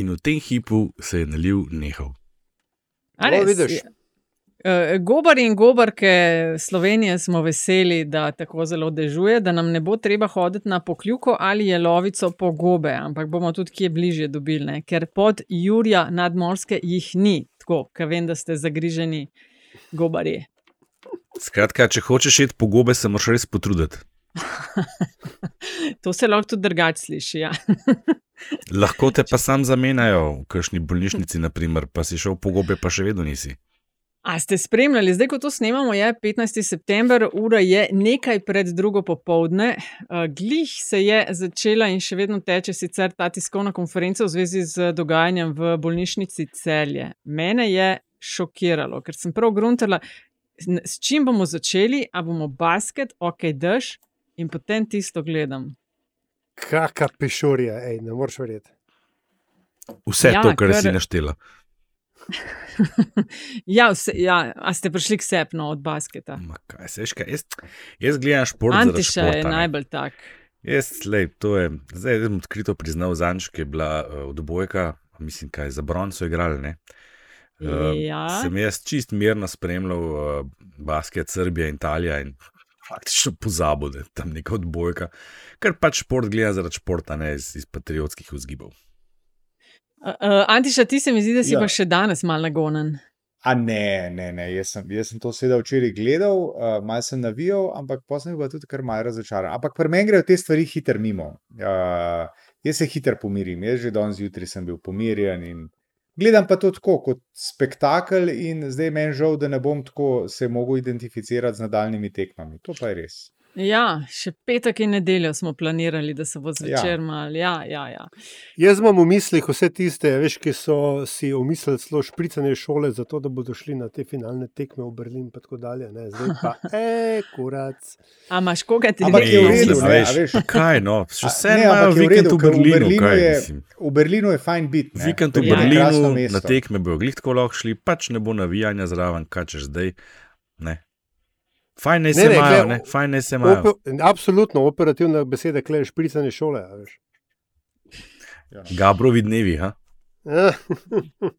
In v tem hipu se je nalil nehal. A res? vidiš. Eh, Gobari in gobarke Slovenije smo veseli, da tako zelo dežuje, da nam ne bo treba hoditi na pokljuko ali jelovico po gobe, ampak bomo tudi kje bližje dobili, ne? ker pod Jurja nadmorske jih ni, tako, ker vem, da ste zagriženi gobarji. Skratka, če hočeš iti po gobe, se moraš res potruditi. To se lahko tudi drugače sliši. Ja. Lahko te pa sam zamenjajo v kakšni bolnišnici, naprimer, pa si šel po gobe, pa še vedno nisi. A ste spremljali, zdaj, ko to snemamo, je 15. september, ura je nekaj pred drugo popovdne. Uh, glih se je začela in še vedno teče sicer ta tiskovna konferenca v zvezi z dogajanjem v bolnišnici celje. Mene je šokiralo, ker sem prav gruntala, s čim bomo začeli, a bomo basket, ok, dež in potem tisto gledam. Kaka pišurja, ej, ne moreš verjeti. Vse Ja, to, kar ker- si naštela. ja, vse, ja, a ste prišli k sepno od basketa? Ma kaj, seš, kaj, jaz, jaz gledam šport. Antiša je športa, ne. najbolj tak. Jaz, lej, to je, zdaj bom odkrito priznal, zanč, ki je bila uh, odbojka, mislim, kaj za bron so igrali. Ne? Uh, Ja. Sem jaz čist mirno spremljal uh, basket Srbija in Italija in faktično pozabil, da je tam neka odbojka, ker pač šport gleda zaradi športa, ne iz, iz patriotskih vzgibov. Uh, uh, Antiša, ti se mi zdi, da si ja. Pa še danes mal nagonen. A ne, ne, ne. Jaz sem, jaz sem to seveda včeraj gledal, uh, malo sem navijal, ampak posebej pa tudi kar malo razočaran. Ampak pri meni grejo te stvari hiter mimo. Uh, jaz se hiter pomirim, jaz že danes zjutraj sem bil pomirjen in gledam pa to tako kot spektakel in zdaj meni žal, da ne bom tako se mogel identificirati z nadaljnimi tekmami. To pa je res. Ja, še petek in nedeljo smo planirali, da se bo zvečer Ja. mal. Ja, ja, ja. Jaz imam v mislih vse tiste, veš, ki so si umislili celo špricanje šole, zato da bodo šli na te finalne tekme v Berlin in tako dalje. Ne. Zdaj pa, e, kurac. A imaš koga ti Ampak je v ne redu, ne, a veš. Kaj no, še vse ne, imajo je v vikend redu, v ker v Berlinu, Berlinu kaj je- mislim. V Berlinu je fajn biti. ne, Vikend v Berlinu, na tekme bojo glih tako lahko šli, pač ne bo navijanja zraven, kaj češ zdaj. Ne. Fajn Ne, se ne, imajo, ne, fajn naj se imajo. Ope, absolutno operativna beseda, klej špricanje šole. a veš. Gabrovi dnevi, ha?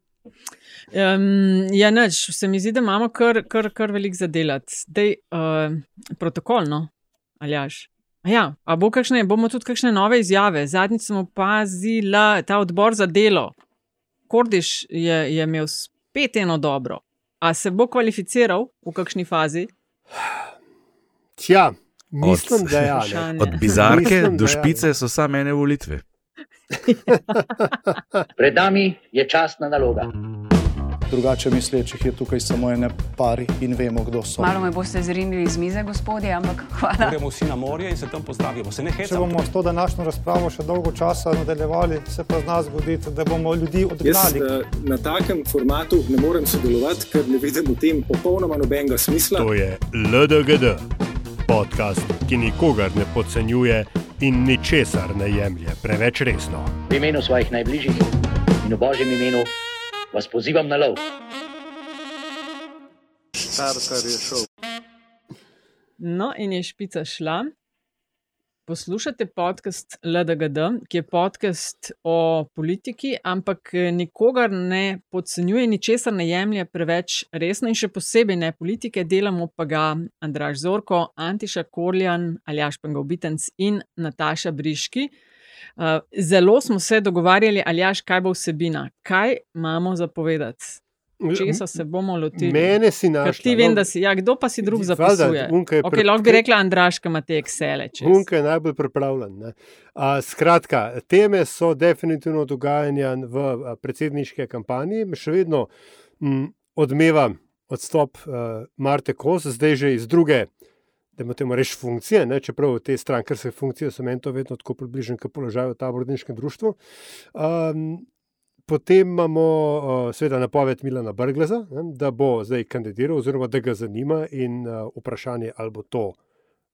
Ja. Um, ja, neč, se mi zdi, da imamo kar, kar, kar veliko za delati. Zdaj, uh, protokolno, ali jaš. Ja, a bo kakšne, bomo tudi kakšne nove izjave. Zadnjič sem opazila ta odbor za delo. Kordiš je, je imel spet eno dobro. A se bo kvalificiral v kakšni fazi? Tja, mislim, da ja. Ne. Od bizarke Mislim, do da ja. špice so samo ene volitve. Pred nami je časna naloga. Drugače mislečih je tukaj samo ene pari in vemo, kdo so. Malo me boste zrinili iz mize, gospodje, ampak hvala. Gremo vsi na morje in se tam pozdravimo. Se ne Če hecamo. bomo s to današnjo razpravo še dolgo časa nadaljevali, se pa zna zgoditi, da bomo ljudi Jaz odgnali. eh, na takem formatu ne morem sodelovati, ker ne vidim v tem popolnoma nobenega smisla. To je LDGD, podcast, ki nikogar ne podcenjuje in ničesar ne jemlje preveč resno. V imenu svojih najbližjih in v božjem imenu vas pozivam na lov. Starter je šel. No, in je špica šla. Poslušate podcast LDGD, ki je podcast o politiki, ampak eh, nikogar ne podcenjuje, ničesar ne jemlje preveč resno, in še posebej ne politike. Delamo pa ga Andraš Zorko, Antiša Korjan, Aljaš Pengovitenc in Nataša Briški. Uh, zelo smo se dogovarjali, Aljaš, kaj bo vsebina, kaj imamo za povedati, česa se bomo lotili. Mene si našla. ti vem, no. da si, ja, kdo pa si drug zapisuje? Okay, pre- lahko bi rekla Andraš, ki ima te Excele. Unka je najbolj pripravljen. ne. A, skratka, teme so definitivno dogajanja v a, predsedniški kampanji. Še vedno m, odmeva odstop uh, Marte Kos, zdaj že iz druge. Da imamo temu reči funkcije, ne? čeprav te strankarske funkcije so meni to vedno tako približene, kot položaj v taborniškem društvu. Um, potem imamo uh, seveda napoved Milana Brgleza, ne? da bo zdaj kandidiral, oziroma da ga zanima in uh, vprašanje, ali bo to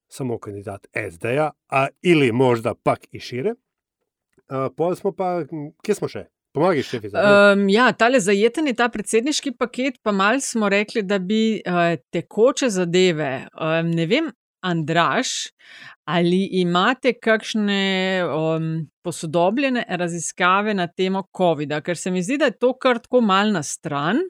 samo kandidat SD-ja ali morda pak i šire. Uh, pol smo pa, kje smo še? Pomagaj, šefica. ne? Um, ja, tale zajeten je ta predsedniški paket, pa mal smo rekli, da bi uh, tekoče zadeve, um, ne vem, Andraš, ali imate kakšne um, posodobljene raziskave na temo COVID-a, ker se mi zdi, da je to kar tako mal na stran.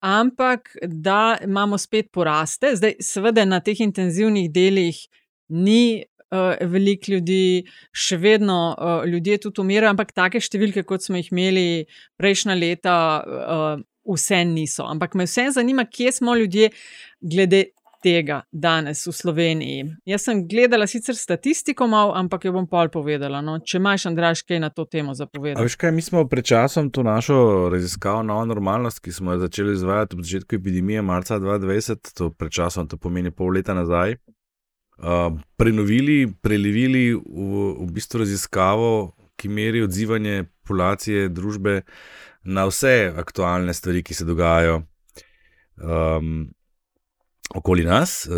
Ampak da imamo spet poraste, zdaj, seveda, na teh intenzivnih delih ni uh, veliko ljudi, še vedno uh, ljudje tudi umirajo, ampak take številke, kot smo jih imeli prejšnja leta, uh, vse niso. Ampak me vse zanima, kje smo ljudje glede tega danes v Sloveniji. Jaz sem gledala sicer statistiko, mal, ampak jo bom pol povedala. No? Če imaš, Andraš, kaj na to temo zapovedati. Veš kaj, mi smo pred časom to našo raziskavo Nova normalnost, ki smo jo začeli izvajati v začetku epidemije marca 2020, to pred časom, to pomeni pol leta nazaj, uh, prenovili, prelevili v, v bistvu raziskavo, ki meri odzivanje populacije, družbe na vse aktualne stvari, ki se dogajajo. Um, okoli nas, uh,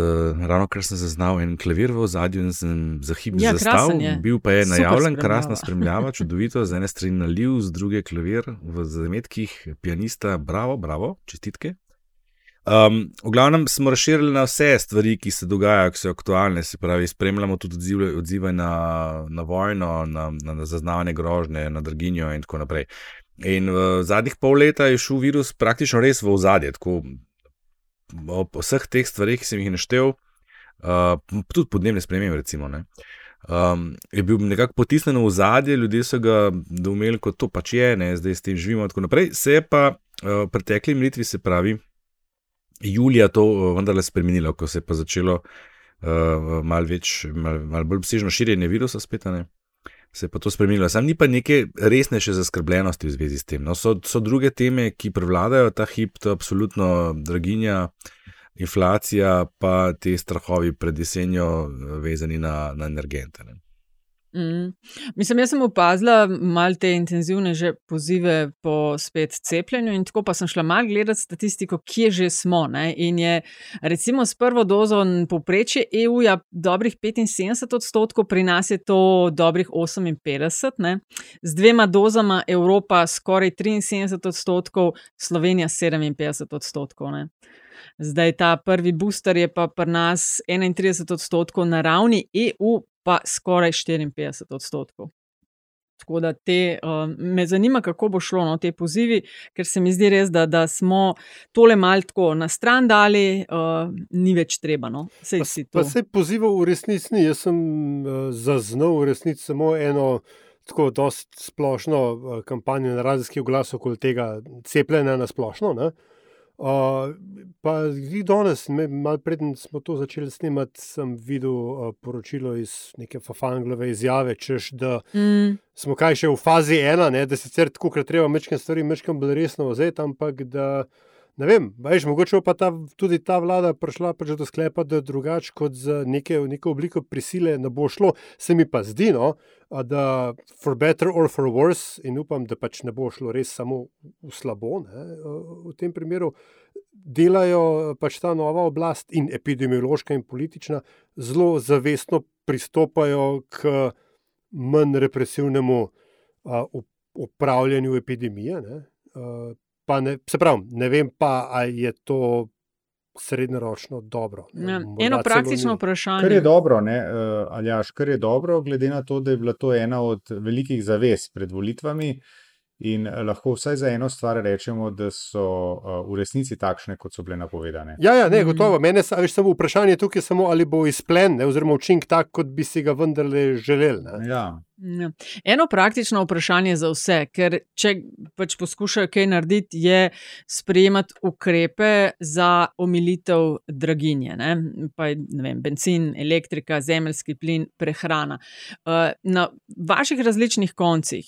ravno kar sem zaznal en klavir v zadju in sem za hip Ja, zastavil, bil pa je najavljen, krasna spremljava, čudovito, z ene strani naliv, z druge klavir v zametkih, pianista, bravo, bravo, čestitke. Um, v glavnem smo razširili na vse stvari, ki se dogajajo, ki so aktualne, se pravi, spremljamo tudi odzive, odzive na, na vojno, na, na, na zaznavanje grožnje, na draginjo in tako naprej. In v zadnjih pol leta je šel virus praktično res v ozadje, tako ob vseh teh stvareh, ki sem jih naštel, uh, tudi podnebne spremembe, recimo. Ne, um, je bil nekako potisnjen v zadje, ljudje so ga doumeli kot to pač je, ne, zdaj s tem živimo in tako naprej. Se je pa uh, pretekli militvi, se pravi, julija to uh, vendarle spremenilo, ko se je pa začelo uh, malo več, malo mal bolj obsežno širjenje virusa spet. Ne. Se je pa to spremenilo. Sam ni pa neke resnejše zaskrbljenosti v zvezi s tem. No, so, so druge teme, ki prevladajo ta hip, to je absolutno draginja, inflacija, pa ti strahovi pred jesenjo, eh, vezani na, na energente. Ne. Mm. Mislim, jaz sem opazila malo te intenzivne že pozive po spet cepljenju, in tako pa sem šla malo gledati statistiko, kje že smo. Ne? In je recimo s prvo dozo povprečje EU-ja dobrih 75 odstotkov, pri nas je to dobrih 58, ne? z dvema dozama Evropa skoraj 73 odstotkov, Slovenija 57 odstotkov. Ne? Zdaj ta prvi booster je pa pri nas 31 odstotkov, na ravni EU pa skoraj 54 odstotkov. Tako da te, um, me zanima, kako bo šlo no, te pozivi, ker se mi zdi res, da, da smo tole malo tako na stran dali, uh, ni več treba. No. Sej Pa to. se pozivov v resnici ni. Jaz sem uh, zaznal v resnici samo eno tako dost splošno uh, kampanjo na radijskih oglasih okoli tega cepljenja na splošno. Ne? Uh, pa vi danes, malo preden smo to začeli snemati, sem videl uh, poročilo iz neke Fafanglove izjave, češ, da Mm. smo kaj še v fazi ena, ne, da sicer tako, ker treba mečkam stvari, mečkam bolj resno vzeti, ampak da. Ne vem, veš, mogoče pa ta, tudi ta vlada prišla pač do sklepa, da drugače kot za neke, neko obliko prisile ne bo šlo. Se mi pa zdi, no, da for better or for worse, in upam, da pač ne bo šlo res samo v slabo, ne, v tem primeru delajo pač ta nova oblast in epidemiološka in politična zelo zavestno pristopajo k manj represivnemu a, up- upravljanju epidemije. Ne, a, pa ne, se pravi, ne vem pa, ali je to srednjeročno dobro. ne, Ja, morda eno praktično ni. vprašanje. Kar je dobro, ne, uh, Aljaš, kar je dobro, glede na to, da je bila to ena od velikih zavez pred volitvami. In eh, lahko vsaj za eno stvar rečemo, da so uh, v resnici takšne, kot so bile napovedane. Ja, ja, ne, gotovo. Mene veš, samo vprašanje tukaj je samo, ali bo izplen, ne, oziroma učink tak, kot bi si ga vendarle želeli. Ja. Ja. Eno praktično vprašanje za vse, ker če pač poskušajo kaj narediti, je sprejemati ukrepe za omilitev draginje. Ne? Pa ne vem, benzin, elektrika, zemeljski plin, prehrana. Uh, Na vaših različnih koncih,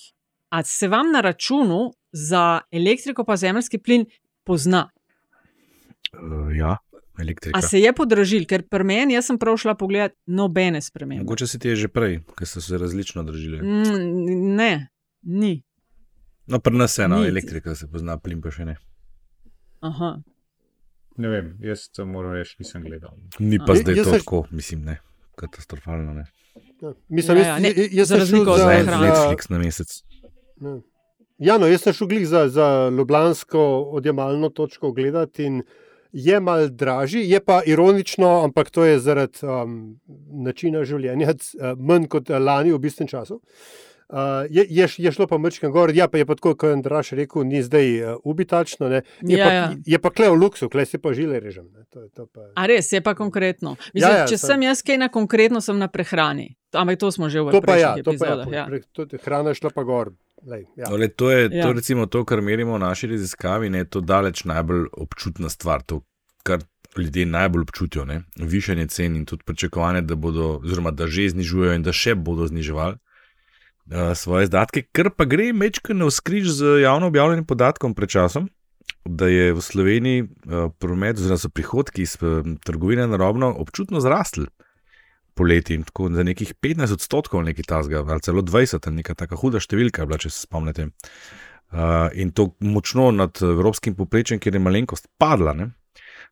a se vam na računu za elektriko pa zemeljski plin pozna? Uh, ja, elektrika. A se je podražil, ker pri meni, jaz sem prav šla pogledat, nobene spremembe. Mogoče se ti je že prej, ker so se različno držali. Mm, ne, ni. No, pri nas je ena elektrika, se pozna, plin pa še ne. Aha. Ne vem, jaz to moram reči, nisem gledal. Ni pa Ja, zdaj jaz to tako, mislim, ne. Katastrofalno ne. Ja, Mislim, Ja, jaz, ja, ne, jaz, jaz za sem šel razliko od za, Za. Netflix na mesec. Ja. Ja, no, jaz sem šel glih za, za Ljubljansko odjemalno točko gledati in je mal dražji, je pa ironično, ampak to je zaradi um, načina življenja, uh, manj kot lani v bistvu času. Uh, je, je, je šlo pa mrčkam gor, ja, pa je pa tako, kot je Andraš rekel, ni zdaj uh, ubitačno. Je, Ja, pa, ja. je pa kle v luksu, kle se pa žile režem. Ne. To, to pa... A res je pa konkretno. Mislim, Ja, ja, ja, ja, če sem- sem jaz kaj na konkretno, sem na prehrani. Ampak to smo že v To pa ja, to pa ja, epizodah. Ja. pre- to, hrana je šla pa gor. Lej, ja. No, le, to je Ja. to, recimo, to, kar merimo v naši raziskavi, ne, je to daleč najbolj občutna stvar, to, kar ljudje najbolj občutijo. Ne. Višanje cen in tudi pričakovanje, da bodo, oziroma da že znižujejo in da še bodo zniževali uh, svoje izdatke, kar pa gre mečko na vzkriž z javno objavljenim podatkom pred časom. Da je v Sloveniji uh, promet, oziroma so prihodki iz uh, trgovine na robno občutno zrasli poleti, in tako za nekih 15 odstotkov, nekaj tasga, ali celo 20, ali neka tako huda številka, je bila, če se spomnite. Uh, in to močno nad evropskim povprečjem, kjer je malenkost padla. Ne?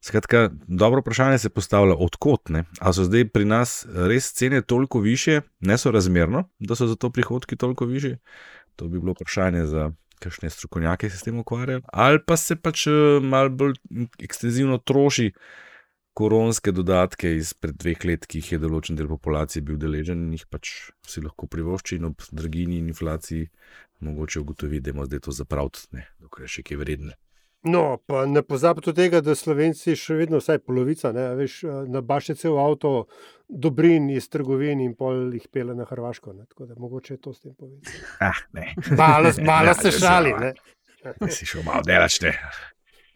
Skratka, dobro vprašanje se postavlja, odkot ne. Ali so zdaj pri nas res cene toliko više, nesorazmerno, da so zato prihodki toliko više? To bi bilo vprašanje za kakšne strokovnjake, ki se s tem ukvarjajo. Ali pa se pač eh, malo bolj ekstenzivno troši koronske dodatke izpred dveh let, ki jih je določen del populacije bil deležen in jih pač si lahko privošči in ob draginji in inflaciji mogoče ugotovi, da je to zapraviti, ne, dokler je še kaj vredne. No, pa ne pozabite tega, da Slovenci še vedno, vsaj polovica, ne, a veš, nabaše cel avto dobrin iz trgovin in pol jih pele na Hrvaško. Ne, tako da mogoče je to s tem povedati. Ah, ne. Malo, malo Ja, se šali. se, Ne. Si šel malo delač, ne.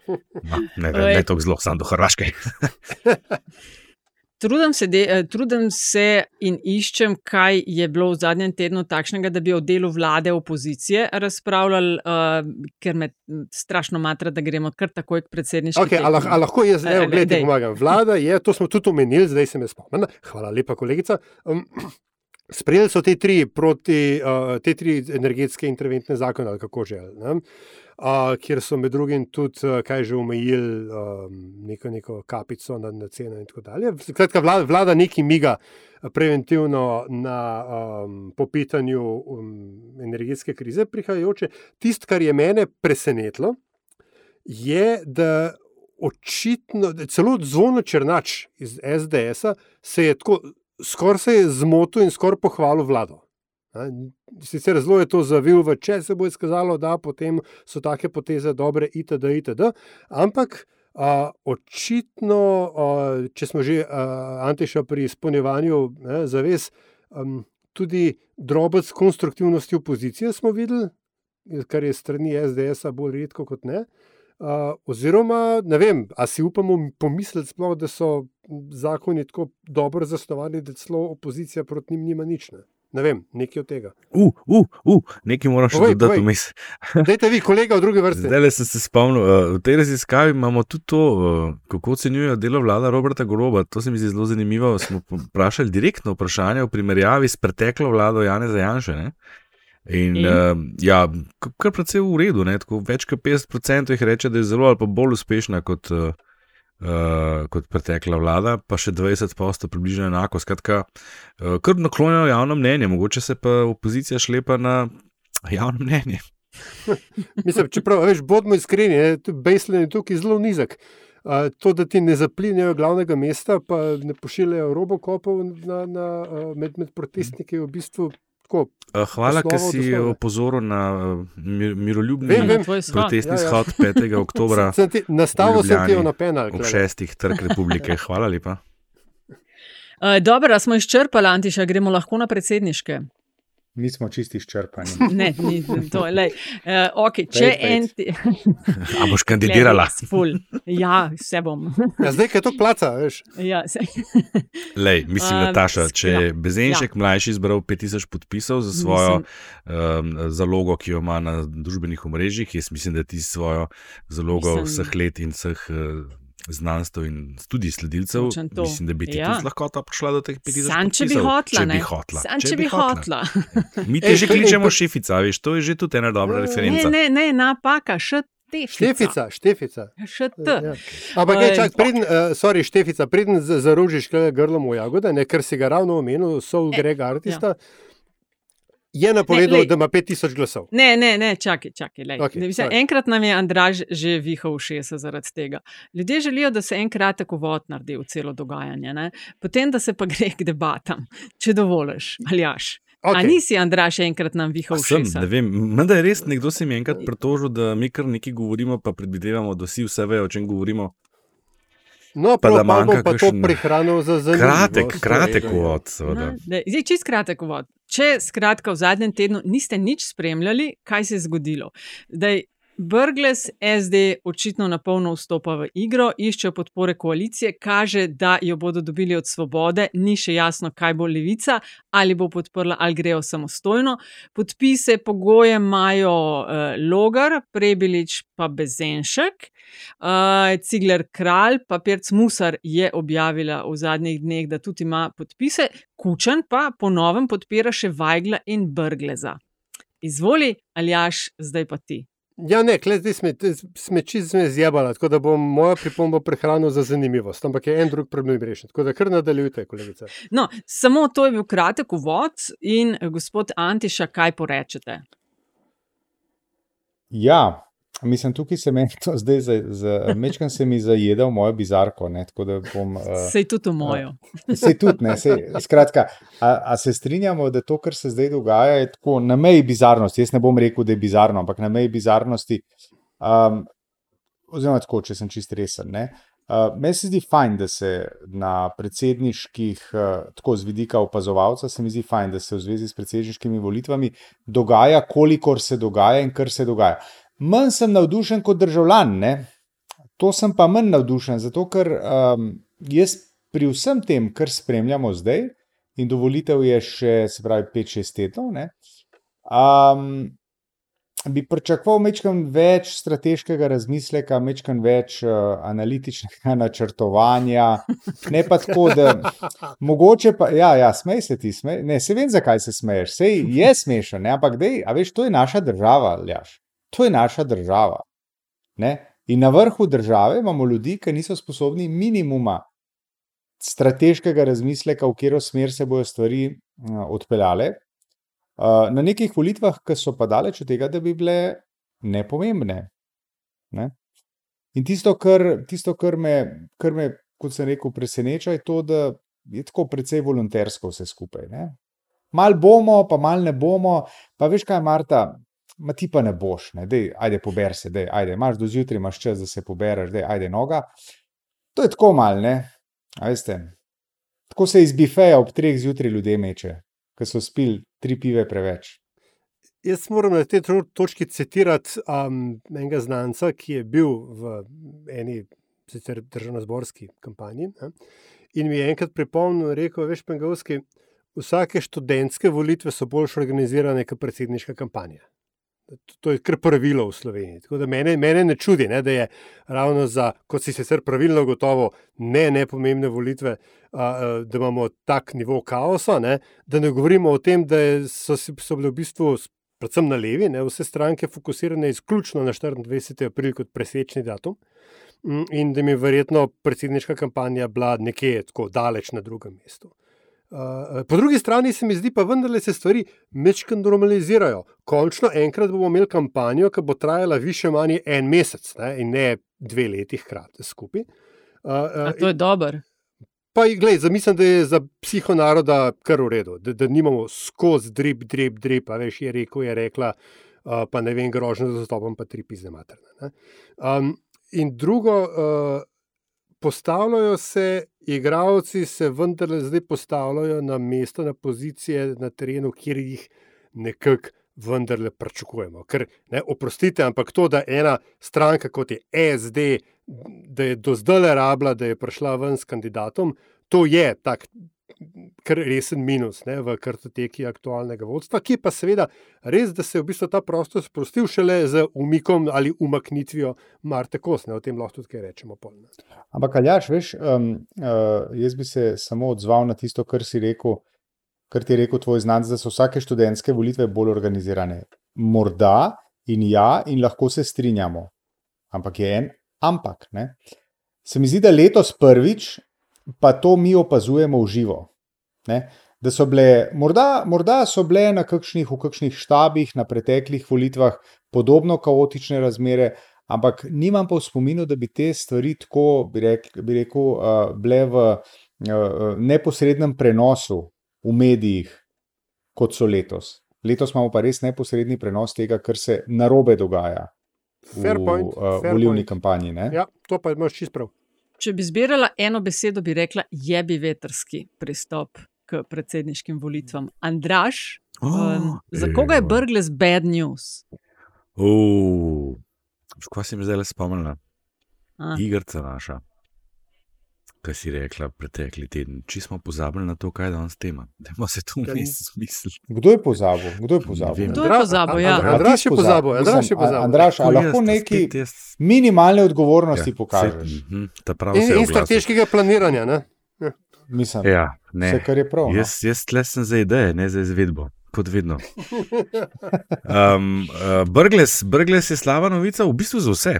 Ma, ne, ne, Oj. ne tako zelo, sam do Hrvaške. Trudim se, de, eh, trudim se in iščem, kaj je bilo v zadnjem tednu takšnega, da bi o delu vlade opozicije razpravljali, uh, ker me strašno matra, da gremo kar takoj k predsedniški. Okay, a, lah, a lahko jaz, Eh, gledaj, dej. ti pomagam. Vlada je, to smo tudi omenili, zdaj se me spomnim. Hvala lepa, kolegica. Um, sprejeli so te tri, proti, uh, te tri energetske interventne zakone, ali kako že. Ne? Uh, kjer so med drugim tudi, uh, kaj že omejili, um, neko, neko kapico na, na ceno, in tako dalje. Skratka, vlada, vlada neki miga eh, preventivno na um, popitanju um, energetske krize prihajajoče. Tisto, kar je mene presenetilo, je, da očitno, da celo zvono Črnač iz SDS-a se je tako, skoraj se je zmotil in skoraj pohvalil vlado. A, Sicer zelo je to zavil, v če se bo izkazalo, da potem so take poteze dobre, itd. itd. Ampak a, očitno, a, če smo že a, Antiša pri izpolnjevanju ne, zavez, um, tudi drobec konstruktivnosti opozicije smo videli, kar je strani SDS-a bolj redko kot ne. Uh, oziroma, ne vem, ali si upamo pomisliti, sploh, da so zakoni tako dobro zasnovani, da celo opozicija proti njim nima nič. Ne, ne vem, nekaj od tega. Uh, uh, uh, nekaj moram še Povej, dodati vmes. Dajte vi, kolega v druge vrste. Zdaj le sem se spomnil, uh, v tej raziskavi imamo tudi to, uh, kako ocenjujejo delo vlada Roberta Goroba. To se mi zdi zelo zanimivo. Smo vprašali direktno vprašanje v primerjavi s preteklo vlado Janeza Janša. Ne? In, In? uh, ja, kar precej v redu. Ne? Tako več kot 50% jih reče, da je zelo ali pa bolj uspešna kot, uh, uh, kot pretekla vlada, pa še 20% približno enako. Skratka, uh, kar naklonjeno javno mnenje, mogoče se pa opozicija šlepa na javno mnenje. Mislim, čeprav, veš, bodimo iskreni, ne, baseline je tukaj zelo nizek. Uh, to, da ti ne zaplinjajo glavnega mesta, pa ne pošiljajo robokopov na, na, med, med protestniki, je v bistvu tako. Uh, Hvala, od si opozoril na uh, mir, miroljubni Vem, vem. Protestni Ja, ja. shod 5. oktobra Sem ti, nastavil sem ti na penal. ob šestih trg republike. Hvala lepa. Uh, dobro, smo izčrpali, Antiša, gremo lahko na predsedniške. Mi smo čisti izčrpani. Ne, ni to. Lej. Uh, okay, če Pejt, en. ti- A boš kandidirala? Ful. Ja, vse bom. Ja, zdaj, ker to placa, veš. Ja, se. Lej, mislim, A, Nataša, če je skla- Bezenšek ja. mlajši zbral 5000 podpisov za svojo Mislim- um, zalogo, ki jo ima na družbenih omrežjih, jaz mislim, da ti svojo zalogo Mislim- vseh let in vseh uh, znanstv in tudi sledilcev, mislim, da bi ti Ja. tudi lahko prišla do teh 5000 Sam, če bi hotla, če ne. bi hotla. Sam, če bi hotla. Mi te Ej, že kličemo šefica, veš, to je že tudi ena dobra Ne, Ne, referenca. ne, ne, napaka, še te. Štefica, štefica. Te. Ja. Ampak, ne, čak, preden, uh, sorry, štefica, preden z- zaružiš grlom v jagode, ne, ker si ga ravno omenil, Soul E, Greg Artista. Je napovedal, da ima 5000 glasov. Ne, ne, ne, čakaj, čakaj. lej. Okej, Ne, mislim, sorry. enkrat nam je Andraž že vihal ušesa zaradi tega. Ljudje želijo, da se en kratek uvod naredi v celo dogajanje, ne? potem da se pa gre k debatam, če dovoliš, ali jaš. Okay. A nisi, Andraž, enkrat nam vihal Sem, ušesa? ne vem, menda je res nekdo se mi je enkrat pritožil, da mi kar nekaj govorimo, pa predvidevamo, da vsi vse vejo, o čem govorimo. No, Pa da manjka pa to kakšen prihranil za zanimivo. Kratek, kratek stvar. uvod, seveda. No, da- Zdaj, čist kratek uvod. Če skratka v zadnjem tednu niste nič spremljali, kaj se je zgodilo. Zdaj, Brgles SD očitno na polno vstopa v igro, iščejo podpore koalicije, kaže, da jo bodo dobili od svobode, ni še jasno, kaj bo levica, ali bo podprla, ali grejo samostojno. Podpise, pogoje imajo uh, Logar, Prebilič pa Bezenšek. Uh, Cigler Kralj, pa Pirc Musar je objavila v zadnjih dneh, da tudi ima podpise, Kučan pa ponovem podpira še Vajgla in Brgleza. Izvoli, Aljaš, zdaj pa ti. Ja, ne, klej zdaj sme, sme čisto me zjebala, tako da bom mojo pripombo prehranil za zanimivost, ampak je en drug problem rešen. Tako da kar nadaljujte, kolegica. No, samo to je bil kratek uvod in eh, gospod Antiša, kaj porečete? Ja, mislim, tukaj se meni to zdaj, za, za, mečkam se mi zajedel mojo bizarko. Ne, bom. Uh, Sej tudi v mojo. Sej tudi, ne, sej, skratka, a, a se strinjamo, da to, kar se zdaj dogaja, je tako na meji bizarnosti. Jaz ne bom rekel, da je bizarno, ampak na meji bizarnosti. Um, oziroma, tako, če sem čist resen. Ne. Uh, meni se zdi fajn, da se na predsedniških, uh, tako z vidika opazovalca, se mi zdi fajn, da se v zvezi s predsedniškimi volitvami dogaja, kolikor se dogaja in kar se dogaja. Manj sem navdušen kot državljan, ne? to sem pa manj navdušen, zato ker um, jaz pri vsem tem, kar spremljamo zdaj, in dovolitev je še, se pravi, 5-6 tednov, ne, um, bi pričakoval mečkam več strateškega razmisleka, mečkam več uh, analitičnega načrtovanja, ne pa tako, da mogoče pa, ja, ja smej se ti, smej, ne, se vem, zakaj se smeješ, sej je smešen, ne, ampak dej, a veš, to je naša država, Ljaš. To je naša država. Ne? In na vrhu države imamo ljudi, ki niso sposobni minimuma strateškega razmisleka, v katero smer se bodo stvari uh, odpeljale. Uh, na nekih volitvah, ki so pa daleč od tega, da bi bile nepomembne. Ne? In tisto, kar, tisto kar, me, kar me, kot sem rekel, preseneča, je to, da je tako precej volontersko vse skupaj. Ne? Mal bomo, pa mal ne bomo, pa veš kaj, Marta, ma ti pa ne boš, ne, dej, ajde, pober se, dej, ajde, imaš do zjutraj, imaš čas, da se pobereš, dej, ajde, noga. To je tako mal, ne, a veste. Tako se iz bifeja ob treh zjutraj ljudje meče, ker so spili tri pive preveč. Jaz moram na tej to- točki citirati um, enega znanca, ki je bil v eni sicer državno-zborski kampanji ne, in mi je enkrat pripomnil, rekel, veš, Pengovski, vsake študentske volitve so bolj organizirane kot predsedniška kampanja. To- To je kar pravilo v Sloveniji. Tako da mene, mene ne čudi, ne, da je ravno za, kot si sicer pravilno gotovo, ne nepomembne volitve, a, a, da imamo tak nivo kaosa. Ne, da ne govorimo o tem, da je- so, so bile v bistvu, predvsem na levi, ne, vse stranke fokusirane izključno na 24. april kot presečni datum. Mm, In da mi je verjetno predsedniška kampanja bila nekje tako daleč na drugem mestu. Uh, po drugi strani se mi zdi, pa vendarle se stvari mečkaj normalizirajo. Končno enkrat bomo imeli kampanjo, ki bo trajala više manj en mesec ne, in ne dve leti hkrati skupaj. Uh, A to je dobro. Pa, glej, zamislim, da je za psihonaroda kar v redu, da, da nimamo skozi drip, drip, drip, a veš, je rekel, je rekla, uh, pa ne vem, grožnjo za zastopom, pa tri pizne materne. ne. Um, in drugo, uh, postavljajo se, igravci se vendarle zdaj postavljajo na mesto, na pozicije na terenu, kjer jih nekako vendarle pričakujemo. Ker, ne, oprostite, ampak to, da ena stranka kot je SD, da je do zdaj rabila, da je prišla ven s kandidatom, to je tak. Kar resen minus ne, v kartoteki aktualnega vodstva, ki je pa seveda res, da se je v bistvu ta prostor sprostil šele z umikom ali umaknitvijo Marte Kosne. O tem lahko tudi kaj rečemo. Polne. Ampak, Aljaš, veš, um, uh, jaz bi se samo odzval na tisto, kar si rekel, kar ti je rekel tvoj znanec, da so vsake študentske volitve bolj organizirane. Morda in ja, in lahko se strinjamo. Ampak je en ampak. Ne? Se mi zdi, da letos prvič pa to mi opazujemo v živo. Ne? da so bile, morda, morda so bile na kakšnih, v kakšnih štabih na preteklih volitvah podobno kaotične razmere, ampak nimam pa v spominu, da bi te stvari tako, bi rekel, bi rekel uh, bile v uh, neposrednem prenosu v medijih, kot so letos. Letos imamo pa res neposredni prenos tega, kar se narobe dogaja Fair v uh, point. kampanji. Ne? Ja, to pa imaš čist prav. Če bi zbirala eno besedo, bi rekla jebi veterski pristop k predsedniškim volitvam. Andraš, Oh, um, za koga je. Brgles bad news? Uh, Kaj si mi zdaj le spomnila? Igrca naša. Kaj si rekla pretekli teden? Či smo pozabili na to, kaj je danes tema? Dajmo se Ja, vmes smisliti. Kdo je pozabil? Kdo je pozabil? Kdo je pozabil? Ja. Andra- Andraž je pozabil, Andraž je pozabil. Andraš, a lahko neki minimalne odgovornosti Ja, pokažeš? Mhm, ta prav In, se in strateškega planiranja. Ne? Mislim, Ja, ne. vse, kar je prav. no. Jaz, jaz tle sem za ideje, ne za izvedbo, kot vedno. Um, uh, Brgles, Brgles je slaba novica v bistvu za vse.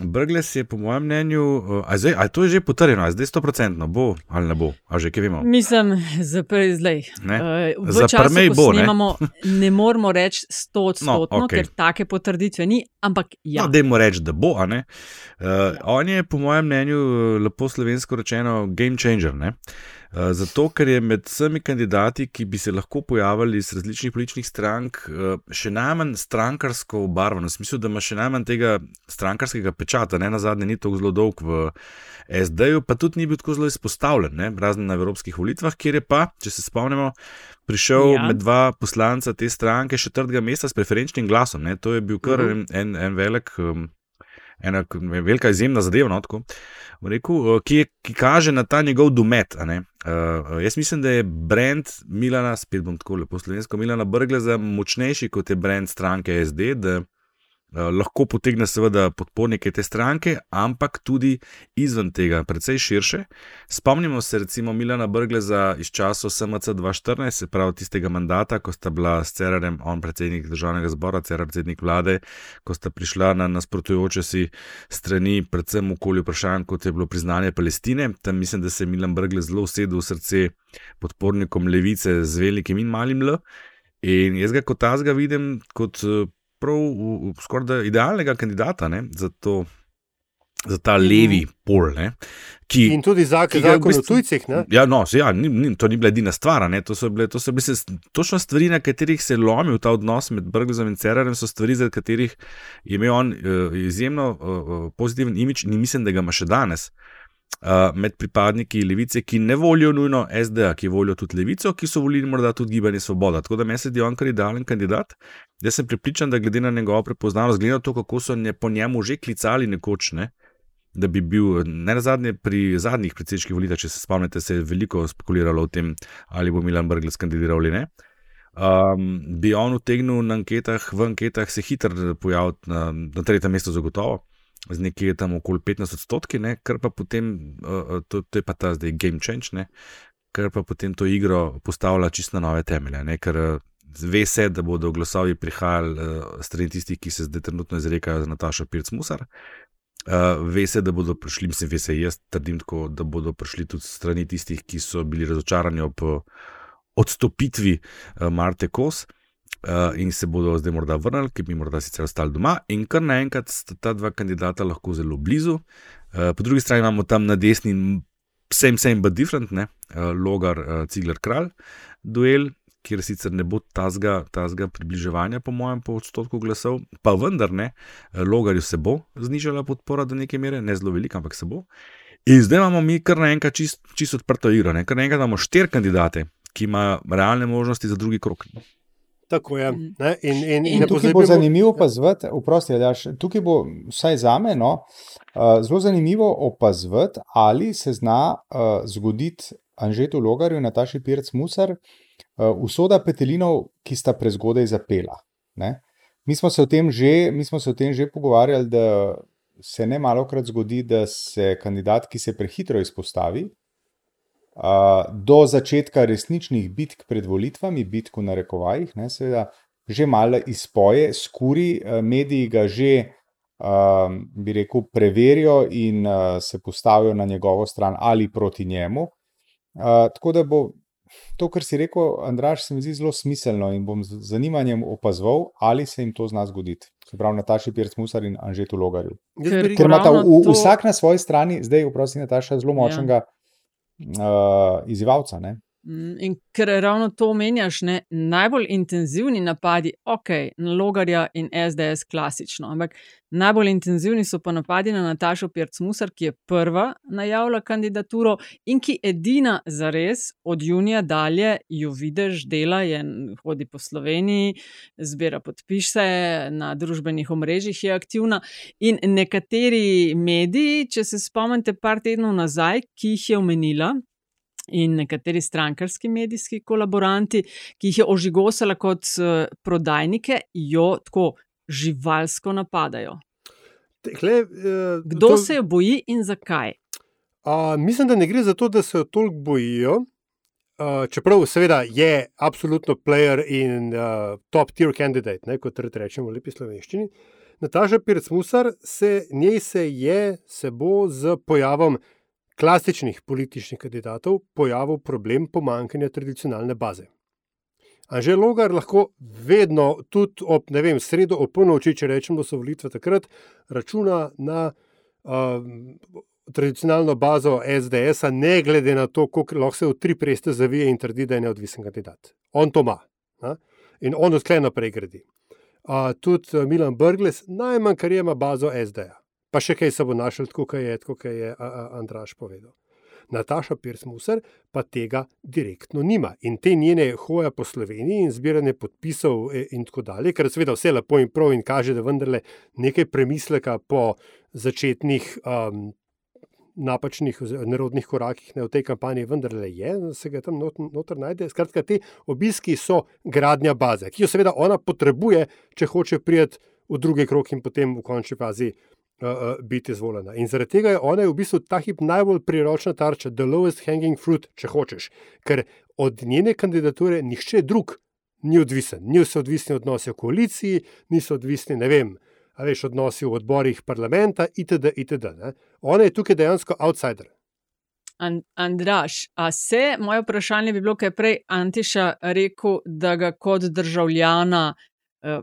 Brgles je, po mojem mnenju, uh, a, zdaj, a to je že potrjeno, a zdaj 100% bo ali ne bo, a že kaj vemo. Mislim, za prej zdaj. Ne? Uh, v Za času, ko bo, ne? snemamo, ne moramo reči stotodstotno, No, okej. ker take potrditve ni, ampak ja. No, Dajmo reči, da bo. a ne. Uh, on je, po mojem mnenju, eh, lepo slovensko rečeno, game changer. Ne? Uh, zato, ker je med vsemi kandidati, ki bi se lahko pojavili iz različnih političnih strank, uh, še najmanj strankarsko obarvan, v smislu, da ima še najmanj tega strankarskega pečata, ne na zadnje, ni tako zelo dolg v SD-ju, pa tudi ni bil tako zelo izpostavljen, ne? razen na evropskih volitvah, kjer je pa, če se spomnimo, prišel Ja. med dva poslanca te stranke še trdega mesta s preferenčnim glasom. Ne? To je bil kar Mhm. en, en, en velik. Um, Ena velika izjemna zadeva, no, tako, bom rekel, eh, ki, je, ki kaže na ta njegov domet. a ne. Uh, jaz mislim, da je brand Milana, spet bom tako lepo slovensko, Milana Brgleza močnejši kot je brand stranke SD, da uh, lahko potegne seveda podpornike te stranke, ampak tudi izven tega, precej širše. Spomnimo se recimo Milana Brgleza iz časov SMC 2014, se pravi tistega mandata, ko sta bila s Cerarjem, on predsednik državnega zbora, Cerar predsednik vlade, ko sta prišla na nasprotujoče si strani, predvsem okoli vprašanj, kot je bilo priznanje Palestine. Tam mislim, da se je Milan Brglez zelo usedel v srce podpornikom levice z velikim in malim L. In jaz ga kot tazga vidim kot eh, prav v- v- skoraj idealnega kandidata ne, za, to, za ta levi pol. Ne, ki, In tudi zak, ki ga v zakon o bistvu- tujcih. Ne? Ja, no, ja, ni, ni, to ni bila edina stvar. ne, To so bile, to so bile se, točno stvari, na katerih se je lomil ta odnos med Brglezom in Cerarjem, so stvari, zaradi katerih je imel on uh, izjemno uh, pozitiven imič in mislim, da ga ima še danes. Uh, med pripadniki levice, ki ne volijo nujno SD, ki volijo tudi levico, ki so volili morda tudi gibanje Svoboda. Tako da meni se zdi on kar idealen kandidat. Jaz sem pripričan, da glede na njegovo prepoznavnost, glede na to, kako so nje, po njemu že klicali nekoč, ne, da bi bil, ne na zadnje, pri zadnjih predsedniških volitvah, če se spomnite, se je veliko spekuliralo o tem, ali bo Milan Brglez kandidiral ali ne. Um, bi on utegnil na anketah, v anketah se hitro pojaviti na, na tretjem mestu, zagotovo, z nekje tam okoli 15 odstotki, ne, kar pa potem, uh, to, to je pa ta zdaj game change, ne, kar pa potem to igro postavlja čisto na nove temelje. Ne, ker uh, ve se, da bodo glasovi prihajali uh, strani tistih, ki se zdaj trenutno izrekajo za Natašo Pirc-Musar. Uh, ve se, da bodo prišli, mislim, ve se, jaz trdim tako, da bodo prišli tudi strani tistih, ki so bili razočarani ob uh, odstopitvi uh, Marte Kos. Uh, in se bodo zdaj morda vrnili, ki bi morda sicer ostali doma, in kar naenkrat sta ta dva kandidata lahko zelo blizu. Uh, po drugi strani imamo tam na desni, same, same, but different, ne? uh, Logar, uh, Cigler, Kralj, duel, kjer sicer ne bo tazga, tazga približevanja, po mojem, po odstotku glasov, pa vendar ne, Logarju se bo znižala podpora do neke mere, ne zelo velika, ampak se bo. In zdaj imamo mi kar naenkrat čist, čist odprto igro, ne? kar naenkrat imamo štiri kandidate, ki imajo realne možnosti za drugi krok. Tako je. Ne? In, in, in, In ne tukaj bo pozabimo- zanimivo opazovati, vprosti, Aljaš, tukaj bo vsaj za me no, uh, zelo zanimivo opazovati, ali se zna uh, zgoditi Anžetu Logarju in Nataši Pirc Musar uh, usoda petelinov, ki sta prezgodaj zapela. Mi smo že, mi smo se o tem že pogovarjali, da se ne malo krat zgodi, da se kandidat, ki se prehitro izpostavi, uh, do začetka resničnih bitk pred volitvami, bitk v narekovajih, ne, seveda, že malo izpoje, skuri, uh, mediji ga že, uh, bi rekel, preverijo in uh, se postavijo na njegovo stran ali proti njemu. Uh, tako da bo to, kar si rekel, Andraš, se mi zdi zelo smiselno in bom z zanimanjem opazoval, ali se jim to zna zgoditi. Se pravi, Nataši Pirc-Musar in Anžetu Logarju. Ker Ker imata v, v, to- vsak na svoji strani, zdaj, vprosti, Nataša, zelo Ja. močnega uh, izzivalca. Ne? Mm, In ker ravno to omenjaš, ne, najbolj intenzivni napadi, ok, Logarja in SDS klasično, ampak najbolj intenzivni so pa napadi na Natašo Pirc-Musar, ki je prva najavila kandidaturo in ki edina za res od junija dalje jo vidiš, dela je, hodi po Sloveniji, zbira podpise, na družbenih omrežjih je aktivna. In nekateri mediji, če se spomnite, par tednov nazaj, ki jih je omenila, in nekateri strankarski medijski kolaboranti, ki jih je ožigosala kot eh, prodajnike, jo tako živalsko napadajo. Tehle, uh, Kdo to... se jo boji in zakaj? Uh, mislim, da ne gre za to, da se jo toliko bojijo. Uh, čeprav, seveda, je absolutno player in uh, top tier candidate, ne, kot rečemo v lepi slovenščini. Nataša Pirc-Musar se, njej se je, se bo z pojavom klasičnih političnih kandidatov pojavil problem pomankanja tradicionalne baze. Anže Logar lahko vedno, tudi ob ne vem, sredo ob polnoči, če rečemo, da so volitve takrat, računa na uh, tradicionalno bazo SDS, ne glede na to, kako lahko se v tri preste zavije in trdi, da je neodvisen kandidat. On to ima ne? in on odklej naprej gradi. Uh, tudi Milan Brgles, najmanj kar ima bazo SD-ja. Pa še kaj se bo našel, tako kot je, tako je a, a, Andraš povedal. Nataša Pirsmuser pa tega direktno nima. In te njene hoje po Sloveniji in zbiranje podpisov e, in tako dalje, je seveda vse lepo in prav in kaže, da vendarle nekaj premisleka po začetnih um, napačnih, nerodnih korakih ne, v tej kampanji vendarle je, se ga tam not, noter najde. Skratka, te obiski so gradnja baze, ki jo seveda ona potrebuje, če hoče prijeti v drugi krok in potem v končni fazi uh, biti izvoljena. In zaradi tega je ona v bistvu ta hip najbolj priročna tarča, the lowest hanging fruit, če hočeš. Ker od njene kandidature nihče drug ni odvisen. Niso odvisni odnosi v koaliciji, niso odvisni, ne vem, a veš, odnosi v odborih parlamenta, itd. itd. Ona je tukaj dejansko outsider. An Andraš, a se, moje vprašanje bi bilo, kaj je prej Antiša rekel, da ga kot državljana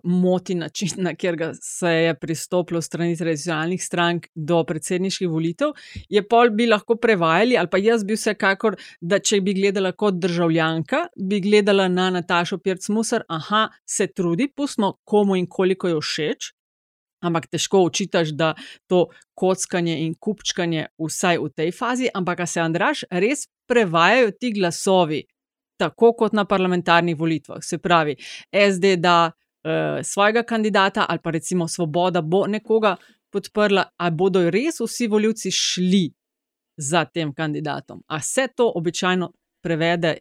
moti način, na katerega se je pristopilo strani tradicionalnih strank do predsedniških volitev, je pol bi lahko prevajali, ali pa jaz bi vsekakor, da če bi gledala kot državljanka, bi gledala na Natašo Pirc-Musar, aha, se trudi, pustimo komu in koliko je všeč. Ampak težko učitaš, da to kockanje in kupčkanje, vsaj v tej fazi, ampak se Andraš res prevajajo ti glasovi, tako kot na parlamentarnih volitvah. Se pravi, SD da uh, svojega kandidata ali pa recimo Svoboda bo nekoga podprla, ali bodo res vsi voljivci šli za tem kandidatom. A se to običajno prevede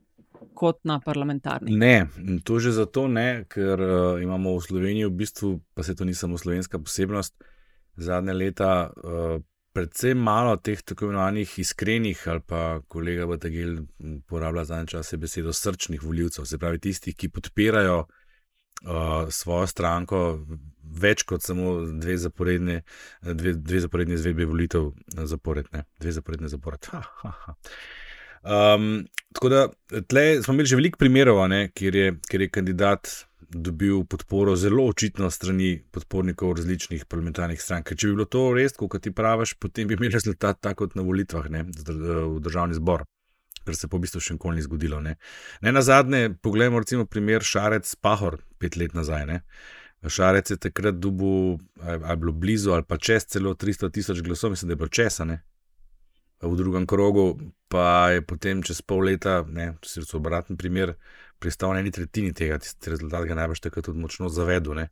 kot na parlamentarnih? Ne, to že zato ne, ker uh, imamo v Sloveniji v bistvu, pa se to ni samo slovenska posebnost, zadnje leta uh, predvsem malo teh tako imenovanih iskrenih, ali pa kolega Batagil uporablja zadnje čase besedo srčnih voljivcev, se pravi tistih, ki podpirajo uh, svojo stranko več kot samo dve zaporedne, dve, dve zaporedne izvedbe volitev zaporedne, dve zaporedne zapored. Ha, ha, ha. Um, tako da tle smo imeli že veliko primerov, ne, kjer, je, kjer je kandidat dobil podporo zelo očitno strani podpornikov različnih parlamentarnih strank. Ker če bi bilo to res, kot ti praviš, potem bi imeli rezultat tako kot na volitvah ne, dr- v državni zbor. Kar se pa v bistvu še nikoli ni zgodilo. Ne, ne na zadnje, poglejmo recimo primer Šarec Pahor pet let nazaj. Ne. Šarec je takrat dubu, ali bilo blizu, ali pa čez celo 300 tisoč glasov, mislim, da je bilo česa, v drugem krogu, pa je potem čez pol leta, ne, če se obraten primer, pristal na eni tretjini tega, tisti rezultat ga najbrž takrat tudi močno zavedel. Ne.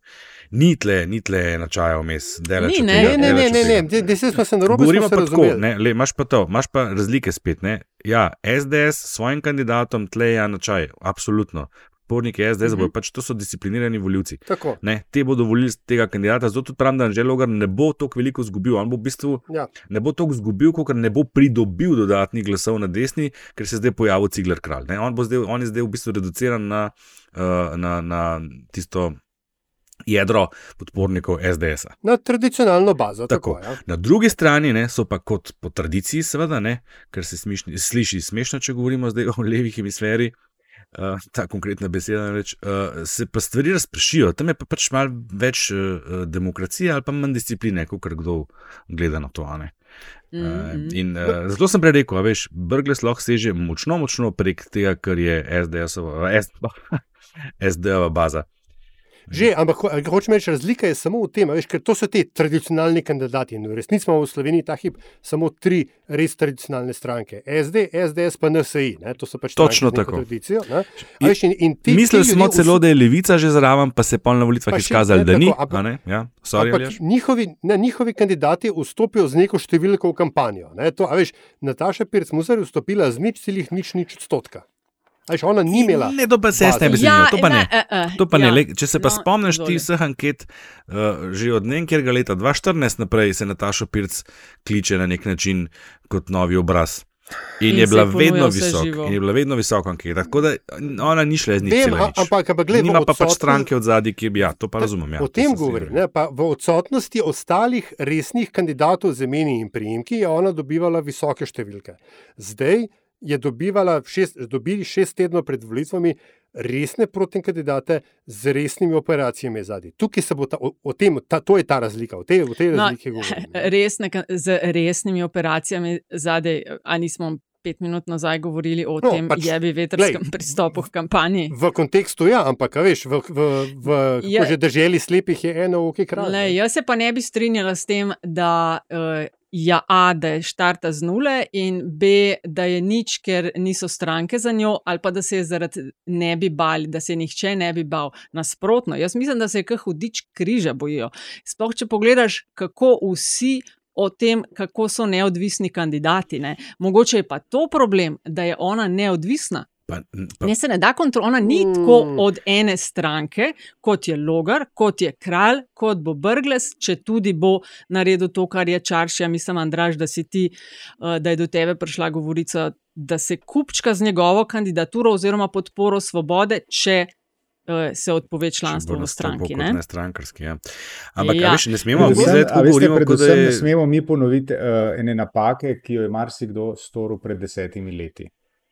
Ni tle, ni tle načaja vmes, delač. Ni, ne, tega, Ne, ne, ne, ne, ne, de- deset smo se narobe Govorimo pa tako, razumeli. ne, le, imaš pa to, imaš pa razlike spet. Ne. Ja, SDS s svojim kandidatom tle je načaj, absolutno. Podporniki SDS, Mhm. bojo pač to so disciplinirani voljivci. Tako. Ne, te bodo volili tega kandidata, zato tudi pravim, da Anžel Logar ne bo tako veliko izgubil. On bo v bistvu Ja. ne bo toliko izgubil, kot ne bo pridobil dodatnih glasov na desni, ker se je zdaj pojavil Cigler kralj. Ne, On, zdaj, on je zdaj v bistvu reduciran na, uh, na, na tisto jedro podpornikov SDS-a. Na tradicionalno bazo. Tako. Tako, ja. Na drugi strani ne, so pa kot po tradiciji, seveda, ne, ker se smišni, sliši smešno, če govorimo zdaj o levi hemisferi. Uh, ta konkretna beseda, reč, uh, se pa stvari razpršijo, tam je pa pač malo več uh, demokracije ali pa manj discipline, kot kdo gleda na to. Mm -hmm. uh, in uh, zato sem prej rekel, veš, Brgles lahko seže močno, močno prek tega, kar je SDS-ova SD baza. Že, ampak ho, hočem reči, razlika je samo v tem, veš, ker to so ti tradicionalni kandidati. In v resnici imamo v Sloveniji ta hip samo tri res tradicionalne stranke: SD, SDS, pa NSI. Ne? To so pač Točno tako. Tradicijo, veš, in, in ti, Mislili ti smo celo, da je levica že zraven, pa se je pol na volitvah izkazalo, da ni. tako, ampak- ne? Ja, sorry, Ampak njihovi, ne, njihovi kandidati vstopijo z neko številko v kampanjo. Ne, to, veš, Nataša Pirc Musar je vstopila z nič celih nič nič odstotka. A Veš, ona ni imela. Ne, to pa se jaz ne bi baze. zanimalo, to pa ne. eh, eh, To pa ne. ja. Le, če se pa No, spomniš ti izvoli. vseh anket, uh, že od nekega leta 2014 naprej se Nataša Pirc kliče na nek način kot novi obraz. In, In je bila vedno živo. In je bila vedno visoka anketa. Tako da ona ni šla z nič. Vem, a- ampak- ampak glej, v Nima pa pač odsotnosti- stranke od zadaj, ki bi ja, to pa razumem. Ja, o tem zavedal. Ne, pa v odsotnosti ostalih resnih kandidatov z imeni in priimki je ona dobivala visoke številke. Zdaj je dobivala šest, dobili šest tednov pred volitvami resne protikandidate z resnimi operacijami zadaj. Tukaj se bo ta, o, o tem, ta, to je ta razlika, o tej, o tej No, razliki govorim. ne. resne, z resnimi operacijami zadaj, a nismo pet minut nazaj govorili o No, tem pač, jebi vetrskem glej, pristopu k kampanji. V kontekstu ja, ampak veš, v, v, v Je- ja. že državi slepih je eno oke kralj. Le, jaz se pa ne bi strinjala s tem, da uh, ja, A, da je štarta z nule, in B, da je nič, ker niso stranke za njo, ali pa da se je zaradi ne bi bali, da se je nihče ne bi bal. Nasprotno, jaz mislim, da se je kar hudič križa bojijo. Sploh, če pogledaš, kako vsi. O tem, kako so neodvisni kandidati. Ne. Mogoče je pa to problem, da je ona neodvisna. Pa, pa, Ne se ne da kontrolirati, ona ni Mm. tako od ene stranke, kot je Logar, kot je kralj, kot bo Brgles, če tudi bo naredil to, kar je Čaršija. Mislim, Andraž, da, si ti, eh, da je do tebe prišla govorica, da se kupčka z njegovo kandidaturo oziroma podporo svobode, če se odpove članstvo v stranki. Ne? Ne strankarski. Ja. Ampak Ja. veš, ne smemo Predvsem, gledati, a ko veste, govorimo, kot da predvsem je. ne smemo mi ponoviti uh, ene napake, ki jo je marsikdo storil pred desetimi leti.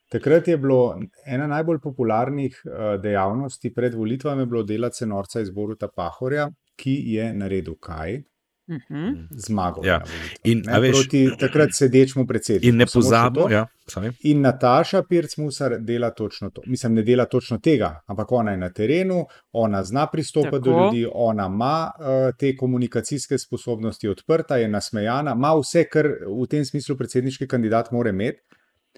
Takrat je bilo ena najbolj popularnih uh, dejavnosti pred volitvami je bilo delati se norca iz Boruta Pahorja, ki je naredil kaj? Uh -huh. Zmagal. Ja. In, ne, a veš- proti takrat sedečemu predsedniku. In ne pozabimo, ja, sorry. In Nataša Pirc-Musar dela točno to. Mislim, ne dela točno tega, ampak ona je na terenu, ona zna pristopati do ljudi, ona ima uh, te komunikacijske sposobnosti odprta, je nasmejana, ima vse, kar v tem smislu predsedniški kandidat mora imeti.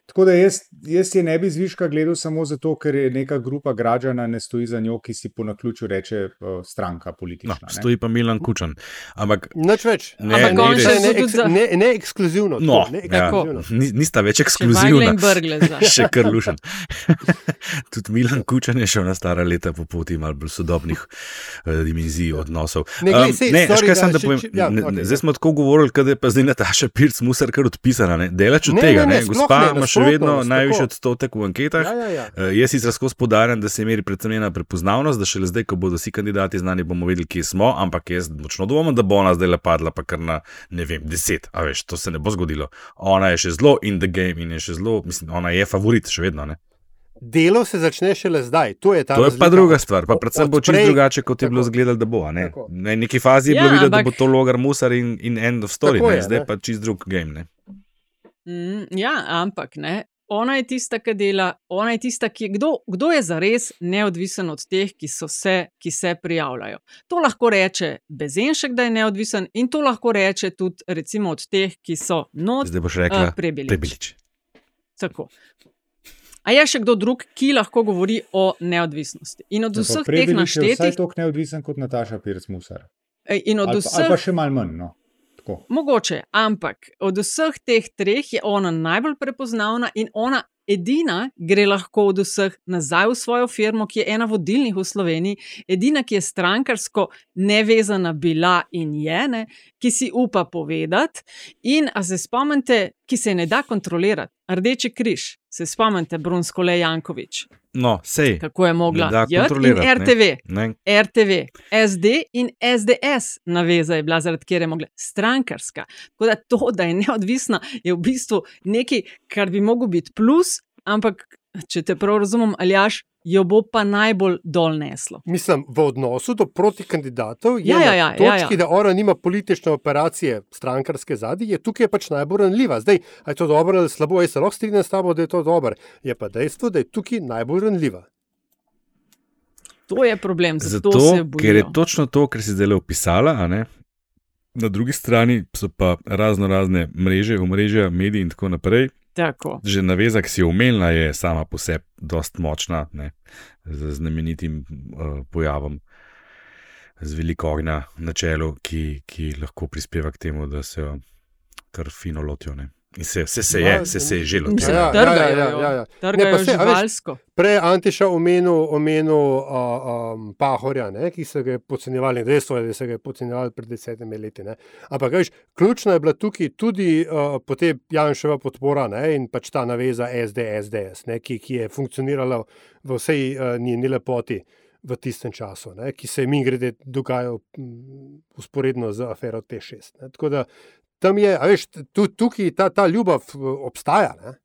Tako da jaz, jaz je ne bi zviška gledal samo zato, ker je neka grupa građana ne stoji za njo, ki si po naključju reče uh, stranka No, politična. ne. stoji pa Milan Kučan. Ampak Nič več. Ne, Ampak še ne, Tudi eks, za- ne, ne ekskluzivno. No, to, ne ja, ekskluzivno. ni- nista več ekskluzivna. Brgleza. Še kar lušen. Tudi Milan Kučan je šel na stara leta po poti malo bolj sodobnih uh, dimenzij odnosov. Ne, glej, Um, sej, ne, veš, sorry, da še- povem. če- ja, ne, okej, ne, ja. zdaj smo tako govorili, da je pa zdaj Nataša Pirc musar kar odpisana. Ne? Delač od Ne, tega, ne, ne, ne, gospa ne, ima še vedno tako. najvišji odstotek v anketah. Ja, ja, ja. Uh, jaz si razko spodarjam, da se meri predvsem njena prepoznavnost, da šele zdaj, ko bodo vsi kandidati znani, bomo vedeli, kje smo, ampak jaz močno dvomim, da bo ona zdaj le padla, pa kar na ne vem, deset. A veš, to se ne bo zgodilo. Ona je še zelo in the game in je še zelo, mislim, ona je favorit še vedno. Ne? Delo se začne šele zdaj. To je, ta To je pa razlika. druga stvar, pa predvsem bo čisto odprej- drugače, kot je tako. bilo zgledalo, da bo. a Ne? Na neki fazi je Ja, bilo videti, da bo ampak- to logar musar in, in end of story, Tako ne? je, zdaj ne. pa čist drug game. Ne? Mm, ja, ampak ne. Ona je tista, ki dela, ona je tista, ki je. Kdo, kdo je zares neodvisen od teh, ki, so se, ki se prijavljajo? To lahko reče Bezenšek, da je neodvisen, in to lahko reče tudi recimo, od teh, ki so not, Zdaj boš rekla, uh, prebilič. prebilič. Tako. A je še kdo drug, ki lahko govori o neodvisnosti? In od vseh teh Prebilič je Vsaj naštetih, toliko neodvisen kot Nataša Pirc-Musar. eh, in od Ali, pa- ali vseh pa še malo manj. No. Tako. Mogoče, ampak od vseh teh treh je ona najbolj prepoznavna in ona edina gre lahko od vseh nazaj v svojo firmo, ki je ena vodilnih v Sloveniji, edina, ki je strankarsko nevezana bila in je, ne, ki si upa povedati. In, a se spomnite, ki se ne da kontrolirati, Rdeči križ. Se spomnite, Brunsko Le Jankovič, No, sej. kako je mogla Ne kontrolirati, ne. RTV. Ne. RTV, SD in SDS naveza je bila, zaradi kjer je mogla strankarska. Tako da to, da je neodvisna, je v bistvu nekaj, kar bi mogel biti plus, ampak če te prav razumem, Aljaš, jo bo pa najbolj dol neslo. Mislim, v odnosu do protikandidatov je Ja, ja, ja, ja, ja, točki, ja, ja. da ona nima politične operacije strankarske zadnje, je tukaj pač najbolj ranljiva. Zdaj, ali je to dobro ali slabo, jaz se lahko strinjam s tabo, da je to dobro. Je pa dejstvo, da je tukaj najbolj ranljiva. To je problem, zato, Zato, se ker bojijo. je točno to, kar si zdaj opisala. a ne. Na drugi strani so pa razno razne mreže, omrežja, mediji in tako naprej. Tako. Že naveza, ki si omenila, je sama po sebi dost močna, ne, z znamenitim uh, pojavom, z veliko ognja na čelu, ki, ki lahko prispeva k temu, da se jo kar fino lotijo. Ne. In se, se, se je, se, se je že. Mislim, Ja, ja, trgajo ja, jo. ja, ja. Trgajo Ne, pa saj, a veš, živalsko. Prej je Antiša omenil, omenil uh, um, Pahorja, ne, ki so ga podcenjevali. Dejstvo je, da so ga podcenjevali pred desetimi leti. Ne. Ampak veš, ključna je bila tukaj tudi uh, potem Janševa podpora ne, in pač ta naveza SD-SDS, ne, ki, ki je funkcionirala v vsej uh, njeni lepoti. V tistem času, ne, ki se je mi grede dogajal usporedno z afero T6. Ne. Tako da tam je, veš, tu, tukaj ta, ta ljubav eh, obstaja. Ne.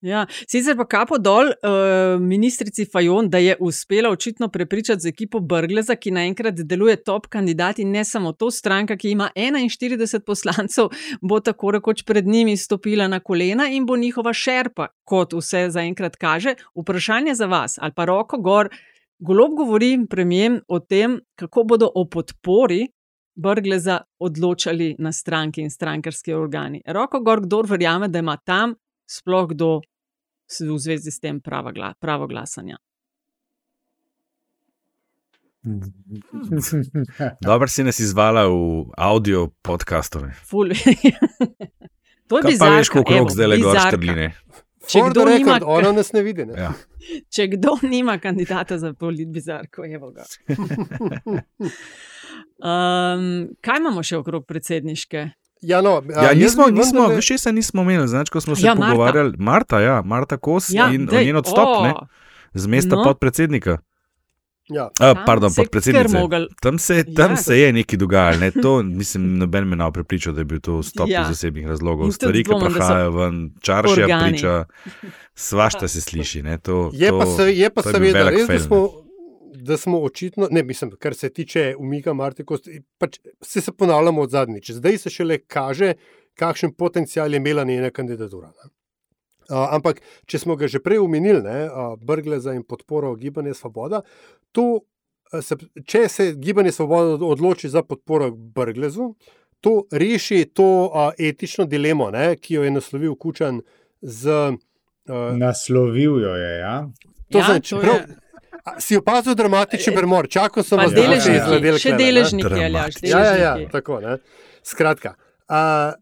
Ja, sicer pa kapo dol uh, ministrici Fajon, da je uspela očitno prepričati z ekipo Brgleza, ki naenkrat deluje top kandidat in ne samo to, stranka, ki ima 41 poslancev, bo tako rekoč pred njimi stopila na kolena in bo njihova šerpa, kot vse zaenkrat kaže. Vprašanje za vas, ali pa roko gor, golob govori premijem o tem, kako bodo o podpori. Brgleza odločali na stranki in strankarski organi. Roko gor, kdo verjame, da ima tam sploh kdo v zvezi s tem prava gla, pravo glasanja. Dobro si nas izvala v audio podcastove. Ful. to je Kaj pa bizarka, veš, koliko rok zdaj le gor štrline? Če For kdo, the nima, record, ona nas ne vidi. Ne? Ja. če kdo nima kandidata za politbizarko, evo ga. Um, kaj imamo še okrog predsedniške? Ja, no, a, Ja, nismo, bi nismo, vendarle- veš, česa nismo imeli. Znač, ko smo se Ja, ja, Marta. pogovarjali, Marta, ja, Marta Kos Ja, in dej, njen odstop o. ne, z mesta No. podpredsednika. Ja. A, pardon, se mogel- Tam se, tam Ja. se je nekaj dogajalo. Ne? To, mislim, noben me ne prepričal, da je bil to vstop Ja. ja. iz osebnih razlogov. Stvari, ki prihajajo ven, čaršija organi. priča, svašta se sliši. Ne? To, Je pa, to, se, je pa to je bil seveda res, da ne. smo, da smo očitno, ne mislim, kar se tiče umika Marte Kosti, pač se, se ponavljamo od zadnjič. Zdaj se šele kaže, kakšen potencial je imela njena kandidatura. Ne. Uh, ampak, če smo ga že prej omenili, ne, uh, Brgleza in podporo Gibanja Svoboda, to, se, če se Gibanje Svoboda odloči za podporo Brglezu, to reši to uh, etično dilemo, ne, ki jo je naslovil Kučan z. Uh, Naslovil jo je. Ja? To Ja, znači, to prav, je- a, si opazil dramatičen premor, čakal sem vas, da deležniki, izgledali še klele, ne? deležniki, Aljaš, Ja, ja, ja, deležniki. tako. Ne? Skratka, a,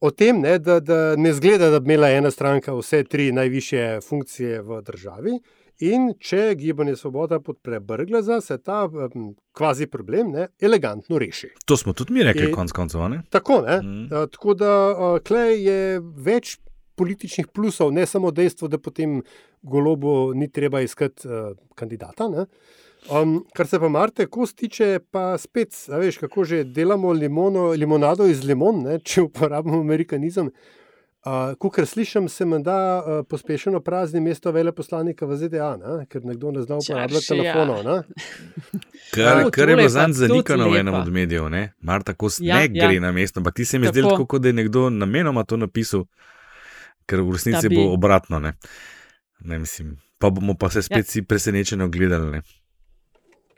o tem, ne, da, da ne zgleda, da bi imela ena stranka vse tri najvišje funkcije v državi. In če gibanje Svoboda podpre Brgleza, se ta um, kvazi problem ne, elegantno reši. To smo tudi mi rekli, In- konc koncev. a ne? Tako, ne? Mhm. Uh, tako da uh, klej je več političnih plusov, ne samo dejstvo, da potem golobu ni treba iskati uh, kandidata. Ne? Um, kar se pa Marte Kos tiče, pa spet, a veš, kako že delamo limono, limonado iz limon, ne? če uporabimo amerikanizem. Uh, Kukor slišim, se menda uh, pospešeno prazni mesto veleposlanika v ZDA, ne? ker nekdo ne zna uporabljati telefonov. Ne? Kar, Ja. kar je bilo zanj zanikano v enem od medijev, ne? Marta Kos Ja, ja, ne ja. gre na mesto, ampak ti se mi tako, kot da je nekdo namenoma to napisal, ker v resnici bi- bo obratno. Ne? Ne, mislim, pa bomo pa se spet vsi presenečeno gledali. Ne?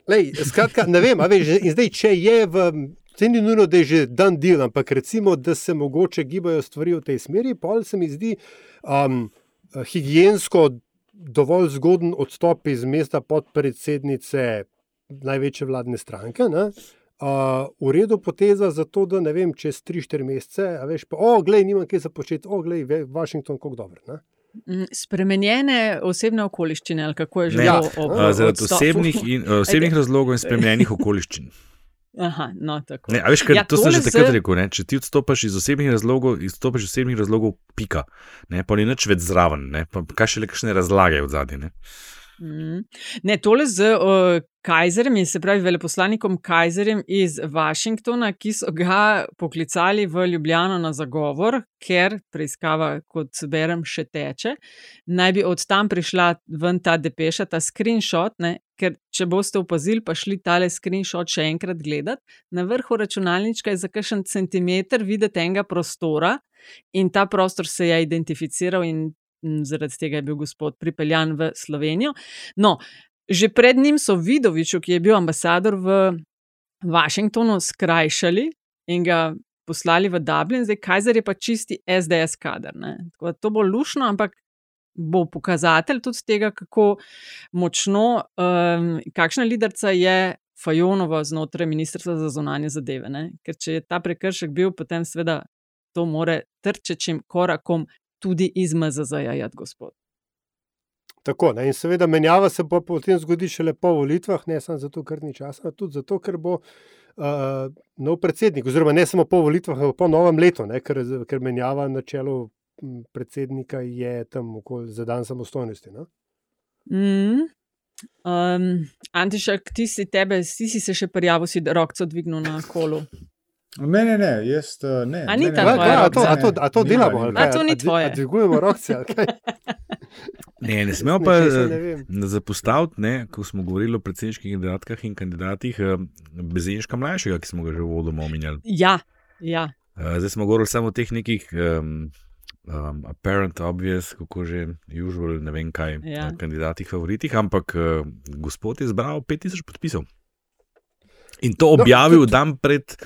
Lej, skratka, ne vem, a veš, in zdaj, če je v. Vse ni nujno, da je že dan del, ampak recimo, da se mogoče gibajo stvari v tej smeri, pol se mi zdi um, higijensko dovolj zgoden odstop iz mesta podpredsednice največje vladne stranke. Ne? Uh, v redu poteza za to, da ne vem, čez 3-4 mesece, a veš, pa, o, glej, nimam kaj za početi, o, glej, Washington, kako dobro. Ne? Mm, Spremenjene osebne okoliščine, ali kako je že bilo ob a, zaradi osebnih, in, osebnih razlogov in spremenjenih okoliščin. Aha, no, tako. Ne, a veš, kaj, Ja, ja, to sem že takrat z- rekel. Ne? Če ti odstopiš iz osebnih razlogov, izstopiš iz osebnih razlogov, pika. Ne? Pa ni nič več zraven, ne? pa kaj še le kakšne razlage v zadnji. Mm. Ne, tole z uh, Kajzerjem, se pravi veleposlanikom Kajzerjem iz Washingtona, ki so ga poklicali v Ljubljano na zagovor, ker preiskava, kot berem, še teče. Naj bi od tam prišla ven ta depeša, ta screenshot, ne, ker če boste opazili, pa šli tale screenshot še enkrat gledati, na vrhu računalnička je za kakšen centimeter videti enega prostora in ta prostor se je identificiral in zaradi tega je bil gospod pripeljan v Slovenijo. No, že pred njim so Vidoviču, ki je bil ambasador v Washingtonu, skrajšali in ga poslali v Dublin, zdaj Kajzer je pa čisti SDS kader. ne. Tako da To bo lušno, ampak bo pokazatelj tudi tega, kako močno, um, kakšna liderca je Fajonova znotraj Ministrstva za zunanje zadeve. Ne? Ker če je ta prekršek bil, potem seveda to more trčečim korakom tudi iz MZZ-ja, gospod. Tako, ne, in seveda menjava se bo potem zgodi šele po volitvah, ne samo zato, ker ni časa, tudi zato, ker bo uh, nov predsednik, oziroma ne samo po volitvah, ampak po novem letu, ne, ker, ker menjava na čelu predsednika je tam okoli za dan samostojnosti. Ne. Mm. Um, Antišek, ti si, tebe, ti si se še prijavil, si rokco dvignil na kolu. Ne, ne, ne, jaz uh, ne. A ni ne, ta ne, Kaj, a to, a to, a to delamo? ali? A to ni tvoje? A dvigujemo roke? Ne, ne smemo pa ne vem. zapostaviti, ne, ko smo govorili o predsedniških kandidatkah in kandidatih, eh, Bezenška mlajšega, ki smo ga že v vodoma omenjali. Ja, ja. Eh, Zdaj smo govorili samo o teh nekih um, um, apparent, obvious, kako že usual, ne vem kaj, Ja. kandidatih, favoritih, ampak uh, gospod je zbral 5000 podpisov. In to No, objavil tudi- dan pred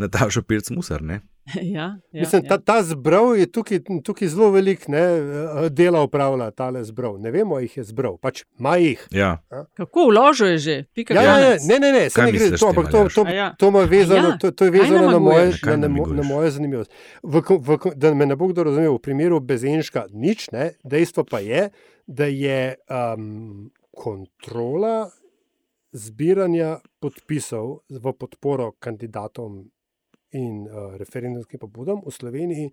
Natašo Pirc Musar. Ne? ja, ja, Mislim, ta, ja. ta zbrav je tukaj, tukaj zelo velik ne, eh, dela upravlja, tale zbrav. Ne vemo, jih je zbrav, pač ima jih. Ja. Kako vložil je že? Pika Ja, ja, ja, ne, ne, ne, ne gre misliš to, ampak to, to, A ja. to vezano, A ja. to, to je vezano na moje, na, na, na moje zanimivost. V, v, da me ne bo kdo razumel, v primeru Bezenška nič, ne, dejstvo pa je, da je um, kontrola zbiranja podpisov v podporo kandidatom in uh, referendumskim pobudam v Sloveniji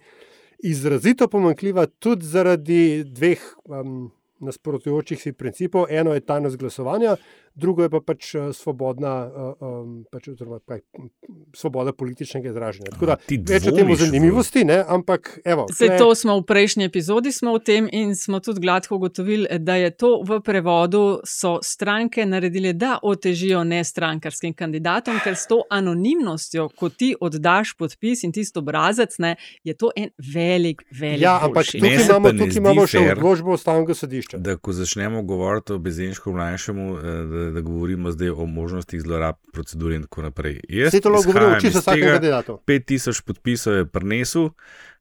izrazito pomankljiva tudi zaradi dveh um, nasprotujočih si principov. Eno je tajnost glasovanja, drugo je pa pač eh, svobodna, um, pač, oziroma, m, svoboda političnega izražanja. Tako da Aha, več o tem zanimivosti, ne, ampak evo. Vse to smo v prejšnji epizodi smo o tem in smo tudi gladko ugotovili, da je to v prevodu so stranke naredile, da otežijo nestrankarskim kandidatom, ker s to anonimnostjo, ko ti oddaš podpis in tisto obrazec, ne, je to en velik, velik. Ja, ampak tukaj se imamo, ne tukaj imamo še fair, odločbo ustavnega sodišča. Da, ko začnemo govoriti o Bezenšku mlajšemu, eh, da, da govorimo zdaj o možnostih zlorab procedure in tako naprej. Jaz Vse to lahko govorimo izhajam čisto iz vsakem tega, kandidatu. 5000 podpisov je prinesel,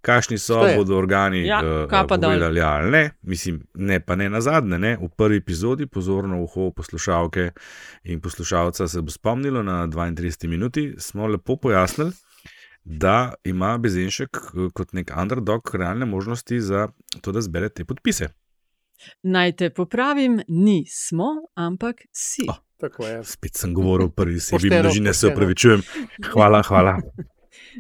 kakšni so, Šteje. bodo organi Ja, dol. povedali, ja ali ne. Mislim, ne, pa ne na zadnje. Ne. V prvi epizodi, pozorno uho poslušalke in poslušalca se bo spomnilo na 32 minuti, smo lepo pojasnili, da ima Bezenšek eh, kot nek underdog realne možnosti za to, da zbere te podpise. Naj te popravim, nismo, ampak si. Oh. Tako je. Spet sem govoril prvi sebi množine, se upravičujem. Hvala, hvala.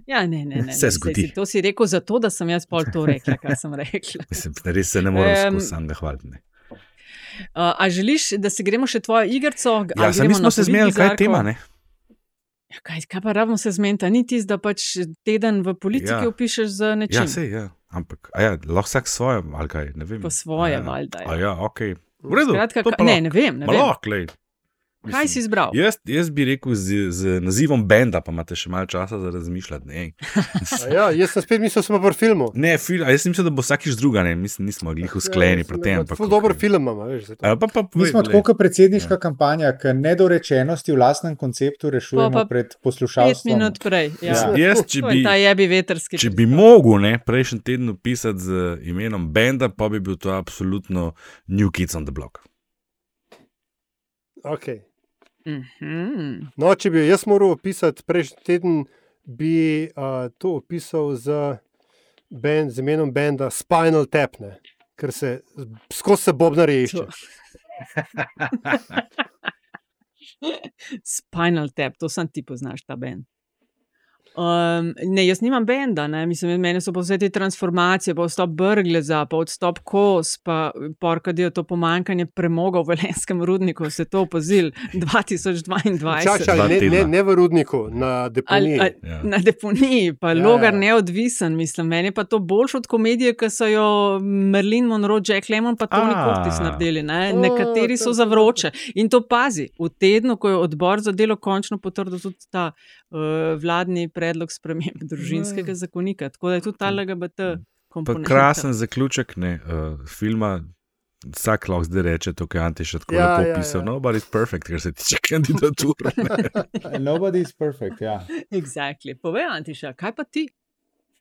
Ja, ne, ne, ne. Se zgodi. Si, to si rekel zato, da sem jaz pol to rekla, kar sem rekla. Mislim, res se ne morem Em, um, samega hvaliti. ne. Uh, a želiš, da se gremo še tvojo igrico? Ja, sem mi smo se zmenili, kaj je tema. Ne? Ja, kaj, kaj pa rabimo se zmeniti? Ni tisto, da pač teden v politiki Ja. opišeš z nečim. Ja, sej, ja. Ampak, ja, lahko vsak svoje, ali kaj, ne vem. Po svoje, ja. valjda, ja. A ja, ok. V redu, Skratka, ne, ne vem, ne Ma vem. Lahko, glej. Kaj si izbral? Jaz, jaz bi rekel z, z nazivom benda, pa imate še malo časa za razmišljati. Ja, jaz sem spet mislil, da smo pri filmu. ne fil, jaz mislim, da bo vsakiš druga, ne, mislim, nismo glih usklajeni pri tem. ampak Ful dober film imamo, veš. A Pa, pa, Mi smo povej, tako kot predsedniška kampanja, ki nedorečenosti v lastnem konceptu rešujemo Pa- pa pred Pet poslušalstvom. minut prej. Ja. Ja. Jaz, če bi, veterski. če bi mogel ne, prejšnji teden pisati z imenom benda, pa bi bil to absolutno New Kids on the Block. Okay. Mhm. No, če bi jaz moral opisati prejšnji teden, bi uh, to opisal z, band, z imenom benda Spinal Tap, ne? ker se skozi se bobnare išče. Spinal Tap, to sem ti poznaš, ta bend. Um, ne, jaz nimam benda, ne. mislim, meni so pa vse te transformacije, pa odstop Brgleza, pa odstop Kos, pa porka del to pomankanje premoga v Velenskem rudniku, se to opazil 2022. Čakaj, ne, ne, ne v rudniku, na deponiji. Ali, ali, ja. Na deponiji, pa ja, logar ja. neodvisen, mislim, meni pa to boljš od komedije, ki so jo Merlin Monroe, Jack Lemon, pa Tony Curtis naredili. Ne. Nekateri so za vroče. In to pazi, v tednu, ko je odbor za delo končno potrdil tudi ta vladni predlog sprememb družinskega zakonika. Tako da je tudi ta LGBT komponent. Krasen zaključek ne, uh, filma. Vsak lahko zdaj reče, to je Antiš tako ja, lepo opisal. Ja, ja. Nobody is perfect, kar se tiče kandidature. Nobody is perfect, ja. Exactly. Povej, Antiša, kaj pa ti?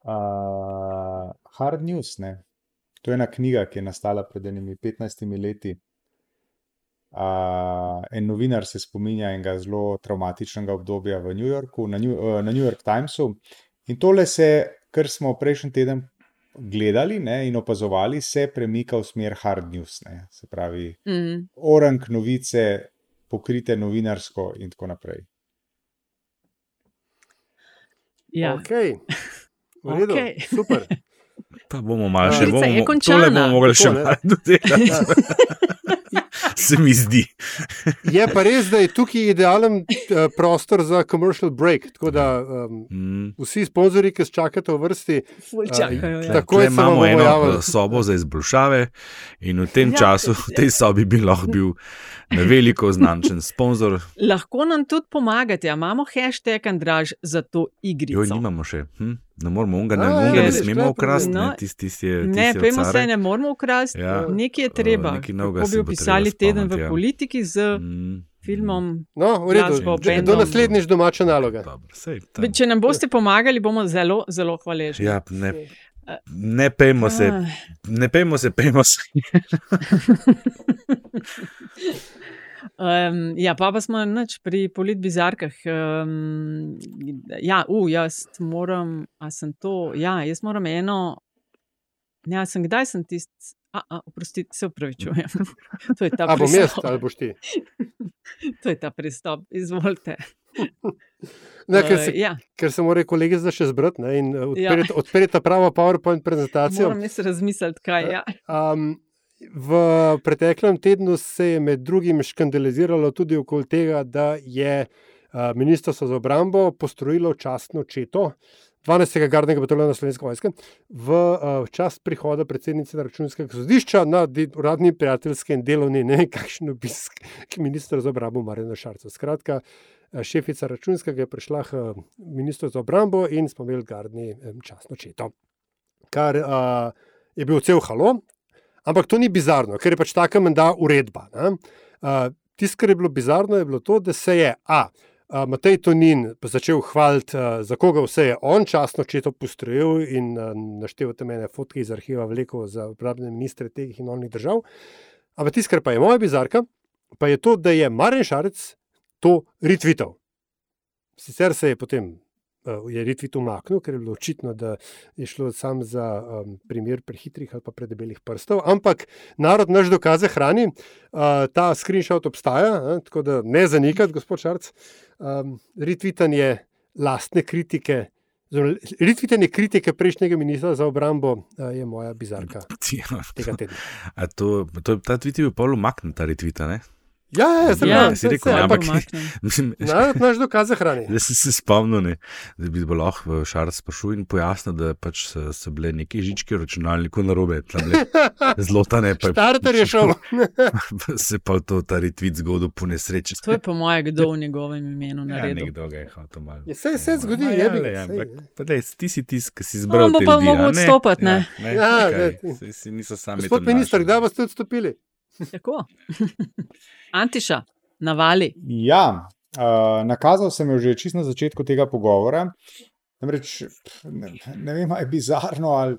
Uh, hard news, ne. To je ena knjiga, ki je nastala pred enimi 15 leti. Uh, en novinar se spominja enega zelo traumatičnega obdobja v New Yorku, na New, uh, na New York Timesu. In tole se, kar smo prejšnji teden gledali ne, in opazovali, se premika v smer hard news. Ne, se pravi, mm. orang novice, pokrite novinarsko in tako naprej. Ja, ok, v redu, okay. super. Pa bomo malo še, bomo, tole bomo mogli še malo dodelati. se mi zdi. je pa res, da je tukaj idealen uh, prostor za commercial break. Tako da um, mm. vsi sponzorji, ki čakate v vrsti, čakajo. Uh, tako je, imamo eno javili. sobo za izboljšave, in v tem ja, času, v tej sobi, bi lahko bil veliko označen sponzor. Lahko nam tudi pomagate, imamo hashtag Andraž za to igro. Jo, nimamo še. Hm? Ne moramo, unga ne, unga ne smemo ukrasti. No, ne, tisti, tisti je, tisti ne pojmo se, ne moramo ukrasti. Ja. Nekaj je treba. Kako bi opisali teden v ja. politiki z mm. filmom? No, v redu. Do naslednjič domača naloga. Dobro, sej, Če nam boste pomagali, bomo zelo, zelo hvaležni. Ja, ne, ne pejmo se, ah. ne pejmo se, pejmo se. Um, ja, pa, pa smo noč pri politbizarkah. Um, ja, uh, jaz moram, a sem to, ja, jaz moram eno. Ja, sem kdaj sem tisti, a, a, oprosti, se upravičujem. to je ta pristop. Ali bom jaz, ali boš ti? to je ta pristop, izvolite. Ne, ker, se, uh, ja. ker se mora kolegi zdaj še zbrati in odpreti ja. odperi ta pravo PowerPoint prezentacijo. Moram se razmisliti, kaj je. Ja. Um, V preteklem tednu se je med drugim škandaliziralo tudi okoli tega, da je Ministrstvo za obrambo postrojilo častno četo 12. gardnega bataljona Slovenske vojske v čast prihoda predsednice računskega sodišča na uradni prijateljski in delovni ne vem kakšen obisk k ministru za obrambo Marjana Šarca. Skratka, šefica računskega je prišla k ministru za obrambo in smo imeli gardni častno četo. Kar uh, je bil cel halo, Ampak to ni bizarno, ker je pač taka menda uredba. Uh, Tisto, kar je bilo bizarno, je bilo to, da se je A. Matej Tonin začel hvaliti, za koga vse je on časno četo postrojil in naštel tam ene fotke iz arhiva vleko za uporabne ministre teh in onih držav. Ampak tisto, kar pa je moja bizarka, pa je to, da je Marjen Šarec to retvital. Sicer se je potem uh, je Ritvit umaknil, ker je bilo očitno, da je šlo sam za um, primer prehitrih ali pa predebelih prstov. Ampak narod naš dokaze hrani, uh, ta screenshot obstaja, uh, tako da ne zanikati, gospod Šarc. Um, Ritvitanje lastne kritike. Ritvitanje kritike prejšnjega ministra za obrambo je moja bizarka. Tega tedna. To, to, ta tvit je bil pol umaknjen, ta ritvita, ne? Ja, ja, ja, ja, ja si rekel, ampak imaš dokaz za hranjenje. Jaz sem se spomnil, ne, da bi lahko šar sprašil in pojasnil, da pač so, so bile neke žičke v računalniku na robe, zelo tane. Starter je šel. se pa to ta retweet zgodil po nesreči. To je po mojem, kdo v njegovem imenu ja, naredil. Ja, nekdo ga je hotel malo. Je se vse zgodi, je bilo. Ja, ti si tisk, ki si zbral. No, pa bomo odstopati, ne? Ja, niso sami. Gospod minister, kdaj boste odstopili? Tako. Antiša, navali. Ja, uh, nakazal sem jo že čisto na začetku tega pogovora. Namreč, ne, ne vem, je bizarno ali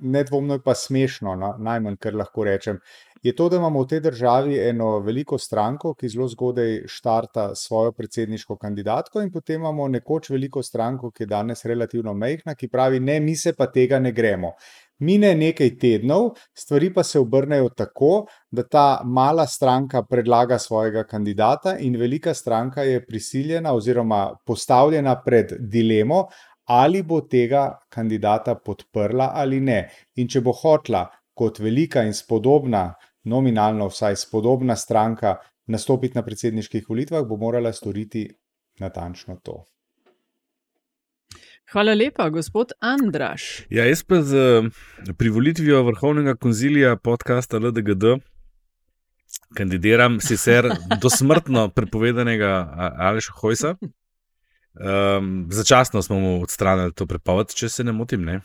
nedvomno je pa smešno, no, najmanj, kar lahko rečem. Je to, da imamo v tej državi eno veliko stranko, ki zelo zgodaj štarta svojo predsedniško kandidatko, in potem imamo nekoč veliko stranko, ki je danes relativno mehna, ki pravi: Ne, mi se pa tega ne gremo. Mine nekaj tednov, stvari pa se obrnejo tako, da ta mala stranka predlaga svojega kandidata, in velika stranka je prisiljena oziroma postavljena pred dilemo, ali bo tega kandidata podprla ali ne. In če bo hotla kot velika in spodobna, nominalno vsaj spodobna stranka, nastopiti na predsedniških volitvah, bo morala storiti natančno to. Hvala lepa, gospod Andraš. Ja, jaz pa z privolitvijo vrhovnega konzilija podcasta LDGD kandidiram sicer do smrtno prepovedanega Aleša Hojsa. Um, začasno smo mu odstranili to prepoved, če se ne motim. Ne?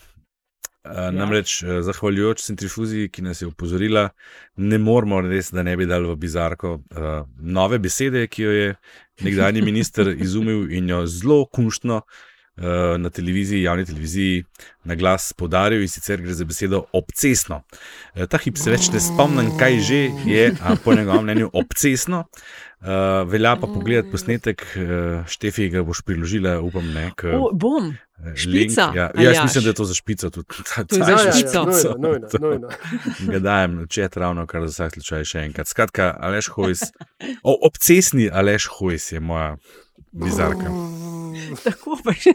Ja. Namreč, zahvaljujoč centrifuziji, ki nas je upozorila, ne moramo res, da ne bi dali v bizarko uh, nove besede, ki jo je nekdanji minister izumil in jo zelo kunštno uh, Eh, na televiziji, javni televiziji, na glas podaril in sicer gre za besedo obcesno. Eh, ta hip se več ne spomnim, kaj že je, po njegovem mnenju, obcesno. Uh, velja pa pogledati posnetek, uh, Štefi ga boš priložila, upam, ne. K, o, bom, špica. Ja, ja, jaz mislim, da je to za špico. Tudi, to je za špico. Ga dajem čet ravno, kar za vsak slučaj še enkrat. Skratka, Aleš Hojs, o, obcesni Aleš Hojs je moja bizarka. Tako pa že.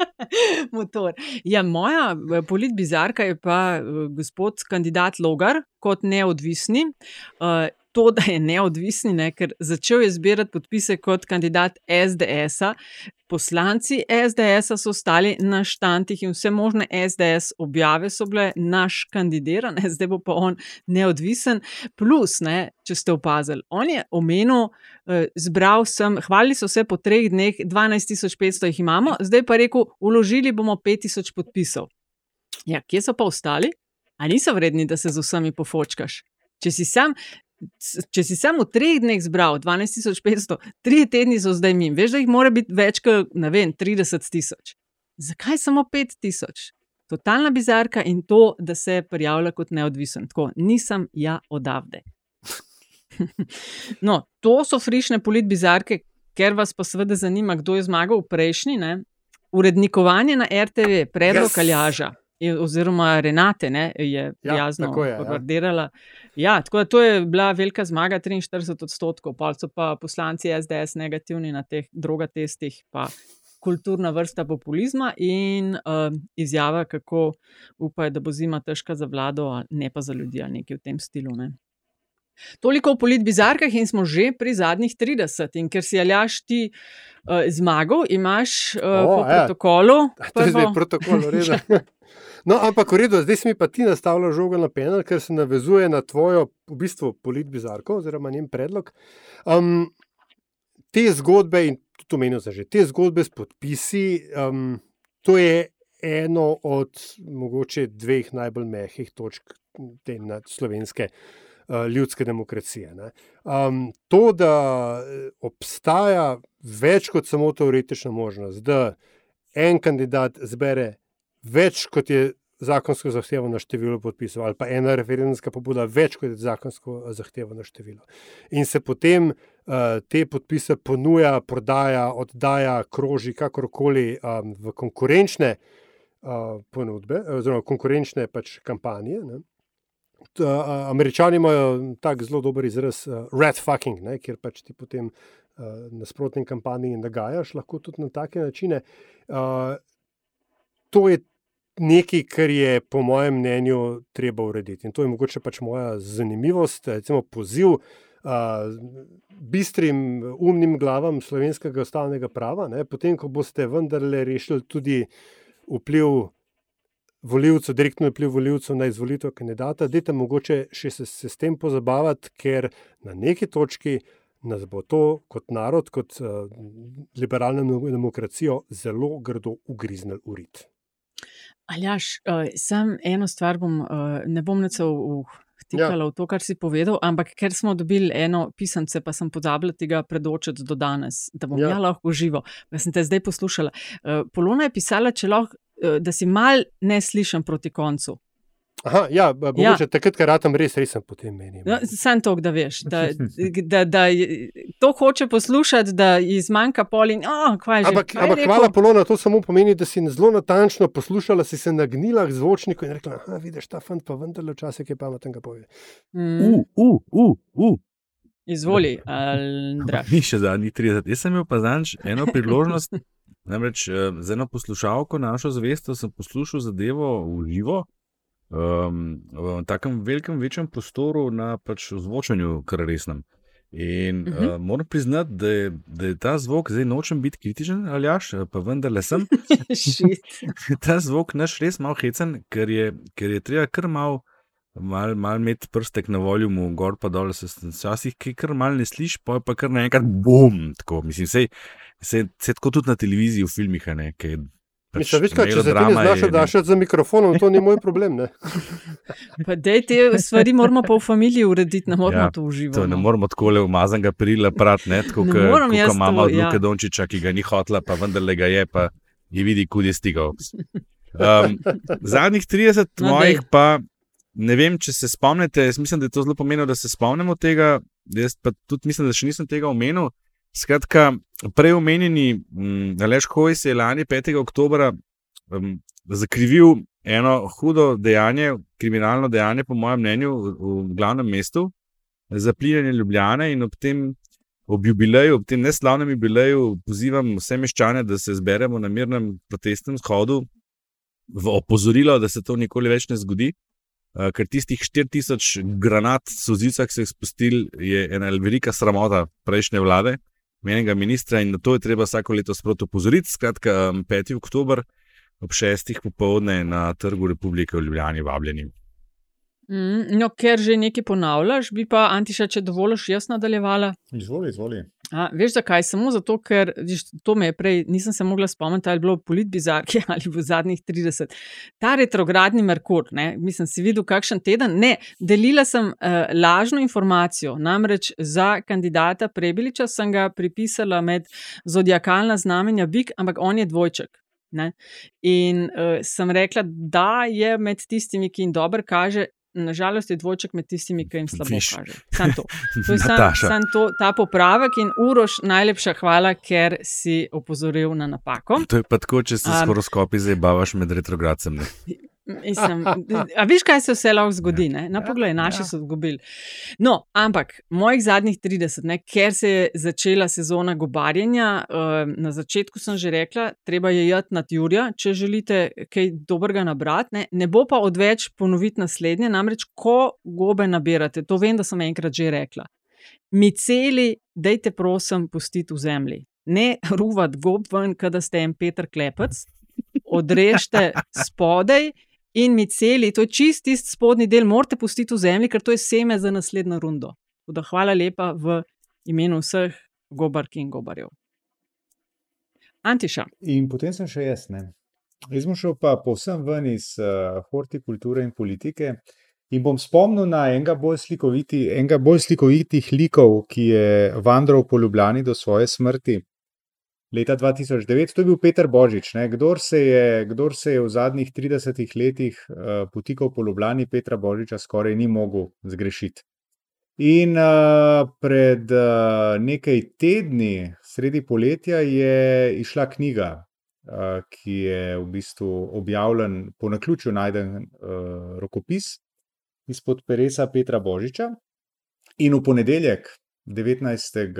Motor. Ja, moja eh, politbizarka je pa eh, gospod kandidat Logar kot neodvisni. Uh, to, da je neodvisni, ne, ker začel je zbirati podpise kot kandidat SDS-a. Poslanci SDS-a so stali na štantih in vse možne SDS objave so bile naš kandidiran, zdaj bo pa on neodvisen. Plus, ne, če ste opazili, on je omenil, eh, zbral sem, hvalili so se po treh dneh, 12.500 jih imamo, zdaj pa rekel, uložili bomo 5.000 podpisov. Ja, kje so pa ostali? A niso vredni, da se z vsemi pofočkaš? Če si sam, če si samo v treh dneh zbral 12.500, tri tedni so zdaj mi, veš, da jih mora biti več kot 30.000. Zakaj samo 5.000? Totalna bizarka in to, da se prijavlja kot neodvisen. Tako, nisem ja odavde. no, to so frišne politbizarke, ker vas pa seveda zanima, kdo je zmagal v prejšnji. Ne? Urednikovanje na RTV, predlog yes. Aljaža oziroma Renate ne, je prijazno ja, povardirala. Ja. ja, tako da to je bila velika zmaga, 43 odstotkov, pa so pa poslanci SDS negativni na teh drogatestih, pa kulturna vrsta populizma in uh, izjava, kako upajo, da bo zima težka za vlado, ne pa za ljudi, nekaj v tem stilu. Ne. Toliko o politbizarkah in smo že pri zadnjih 30. In ker si aljaš ti uh, zmagal, imaš uh, o, po ja. protokolu. To je zdaj protokol, res. No, ampak, v redu, zdaj si mi pa ti nastavlja žogo na penal, ker se navezuje na tvojo, v bistvu, politbizarko oziroma njen predlog. Um, te zgodbe, in tudi omenil sem že, te zgodbe s podpisi, um, to je eno od mogoče dveh najbolj mehkih točk te slovenske uh, ljudske demokracije. Um, to, da obstaja več kot samo teoretična možnost, da en kandidat zbere več kot je zakonsko zahtevano število podpisov, ali pa ena referendumska pobuda več kot je zakonsko zahtevano število. In se potem uh, te podpise ponuja, prodaja, oddaja, kroži kakorkoli um, v konkurenčne uh, ponudbe, oziroma konkurenčne pač kampanje. Ne. Američani imajo tako zelo dober izraz, uh, red fucking, ne, kjer pač ti potem uh, nasprotnim kampanjam nagajaš, lahko tudi na take načine. Uh, to je nekaj, kar je, po mojem mnenju, treba urediti. In to je mogoče pač moja zanimivost, recimo poziv. Uh, bistrim, umnim glavam slovenskega ustavnega prava, ne, potem, ko boste vendarle rešili tudi vpliv voljivcev, direktno vpliv voljivcev na izvolitev kandidata, dajte mogoče še se, se s tem pozabavati, ker na neki točki nas bo to kot narod, kot uh, liberalno demokracijo, zelo grdo ugriznil urit. Aljaš, uh, sam eno stvar bom, uh, ne bom necel vtikala ja. v to, kar si povedal, ampak ker smo dobili eno pisance, pa sem pozabila tega predočiti do danes, da bom ja, ja lahko živo. Jaz sem te zdaj poslušala. Uh, Polona je pisala, lahko, uh, da si mal ne slišim proti koncu. Aha, ja, b- mogoče ja. takrat, ker ratam res resen potem menim. No, Sam to, da veš, da, da, da je- to hoče poslušati, da ji zmanjka pol in oh, kaj že. Ampak, rekel? hvala Polona, to samo pomeni, da si zelo natančno poslušala, si se nagnila k zvočniku in rekla: "Aha, vidiš, ta fant pa vendarle včasih je pameten, ga pove. Mm, Uh, uh, uh, uh. izvoli, Andraš. Ni še zadnjih 30. Jaz sem imel pa zadnjič eno priložnost, namreč eh, z eno poslušalko, našo zvesto, sem poslušal zadevo v živo. Um, v takem velikem, večjem prostoru na pač ozvočanju, kar resnem. In uh Mhm. -huh. uh, moram priznati, da je, da je ta zvok, zdaj nočem biti kritičen, ali jaš, pa vendarle sem. Shit. ta zvok naš res malo hecen, ker je, ker je treba kar malo. Mal, mal imeti prstek na voljumu, gor pa dol, se včasih kar mal ne slišiš, pa je pa kar naenkrat bom. Tako, mislim, sej, sej, sej tako tudi na televiziji, v filmih, a ne. Pač Mislim, veš kaj, če se ti ne znaš obnašati za mikrofonom, to ni moj problem. Ne? Pa dej te stvari moramo pa v familiji urediti, ne moramo Ja, to uživati. To ne moramo tako le umazanega perila prati, ne, tako kot to, od ja. Luka Dončiča, ki ga ni hotla, pa vendarle ga je, pa je vidi, kud je stigal. Um, zadnjih 30 No, no, mojih daj. pa ne vem, če se spomnite, jaz mislim, da je to zelo pomembno, da se spomnimo tega. Jaz pa tudi mislim, da še nisem tega omenil. Skratka, prej omenjeni mm, Aleš Hojs je lani 5. oktober um, zakrivil eno hudo dejanje, kriminalno dejanje, po mojem mnenju, v, v glavnem mestu, zaplinjanje Ljubljane in ob tem. Ob jubileju, ob tem neslavnem jubileju, pozivam vse meščane, da se zberemo na mirnem protestnem shodu v opozorilo, da se to nikoli več ne zgodi. Uh, ker tistih 4000 granat sozivca, ki so jih spustili, je ena velika sramota prejšnje vlade, menjega ministra in na to je treba vsako leto sproti opozoriti. Skratka, um, 5. oktober ob 6. popovdne na Trgu Republike v Ljubljani vabljeni. Mm, no, ker že nekaj ponavljaš, bi pa Antiša, če dovoliš, jaz nadaljevala. Izvoli, izvoli. A, veš zakaj? Samo zato, ker viš, to me je prej, nisem se mogla spomniti, ali je bilo v politbizarki ali v zadnjih 30. Ta retrogradni Merkur, ne, mislim, si videl kakšen teden. Ne, delila sem uh, lažno informacijo, namreč za kandidata Prebiliča sem ga pripisala med zodiakalna znamenja Big, ampak on je dvojček. Ne? In uh, sem rekla, da je med tistimi, ki jim dobro kaže. Nažalost je dvojček med tistimi, ki jim slabo Viš. kaže. Sam to. To je sam, sam to, ta popravek in urož, najlepša hvala, ker si opozoril na napako. To je pa tako, če se s Um, horoskopi zabavaš med retrogradcem. Ne? Mislim, a veš, kaj se vse lahko zgodi? Ne? Na pogled, naši so izgubili. No, ampak mojih zadnjih 30, ne, ker se je začela sezona gobarjenja, uh, na začetku sem že rekla, treba je jeti nad Jurja, če želite kaj dobrega nabrati. Ne, ne bo pa odveč ponoviti naslednje, namreč ko gobe nabirate, to vem, da sem enkrat že rekla. Miceli, dajte prosim pustiti v zemlji. Ne ruvat gob ven, kada ste en Petr Klepec, odrežite spodaj in miceli, to je čist tisti spodnji del, morate pustiti v zemlji, ker to je seme za naslednjo rundo. Tako Da hvala lepa v imenu vseh gobark in gobarjev. Antiša. In potem sem še jaz. Ne? Jaz sem šel pa povsem ven iz uh, hortikulture in politike in bom spomnil na enega bolj, slikoviti, enega bolj slikovitih likov, ki je vandral po Ljubljani do svoje smrti. Leta 2009, to je bil Peter Božič. Ne? Kdor, se je, kdor se je v zadnjih 30 letih uh, potikal po Ljubljani, Petra Božiča skoraj ni mogel zgrešiti. In uh, pred uh, nekaj tedni, sredi poletja, je išla knjiga, uh, ki je v bistvu objavljen, po naključju najden uh, rokopis izpod Peresa Petra Božiča. In v ponedeljek, 19.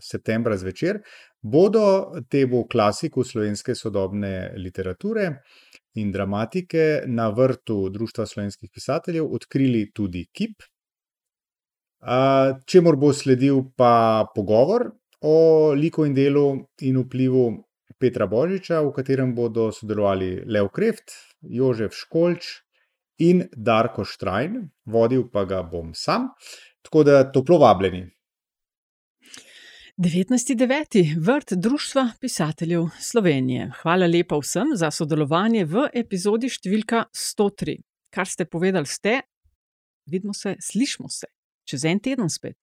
septembra zvečer, bodo temu klasiku slovenske sodobne literature in dramatike na vrtu Društva slovenskih pisateljev odkrili tudi kip. Uh, čemur bo sledil pa pogovor o liku in delu in vplivu Petra Božiča, v katerem bodo sodelovali Leo Kreft, Jožef Školč in Darko Štrajn, vodil pa ga bom sam. Tako da toplo vabljeni. 19.9. vrt Društva pisateljev Slovenije. Hvala lepa vsem za sodelovanje v epizodi številka 103. Kar ste povedali, ste, vidimo se, slišmo se čez en teden spet.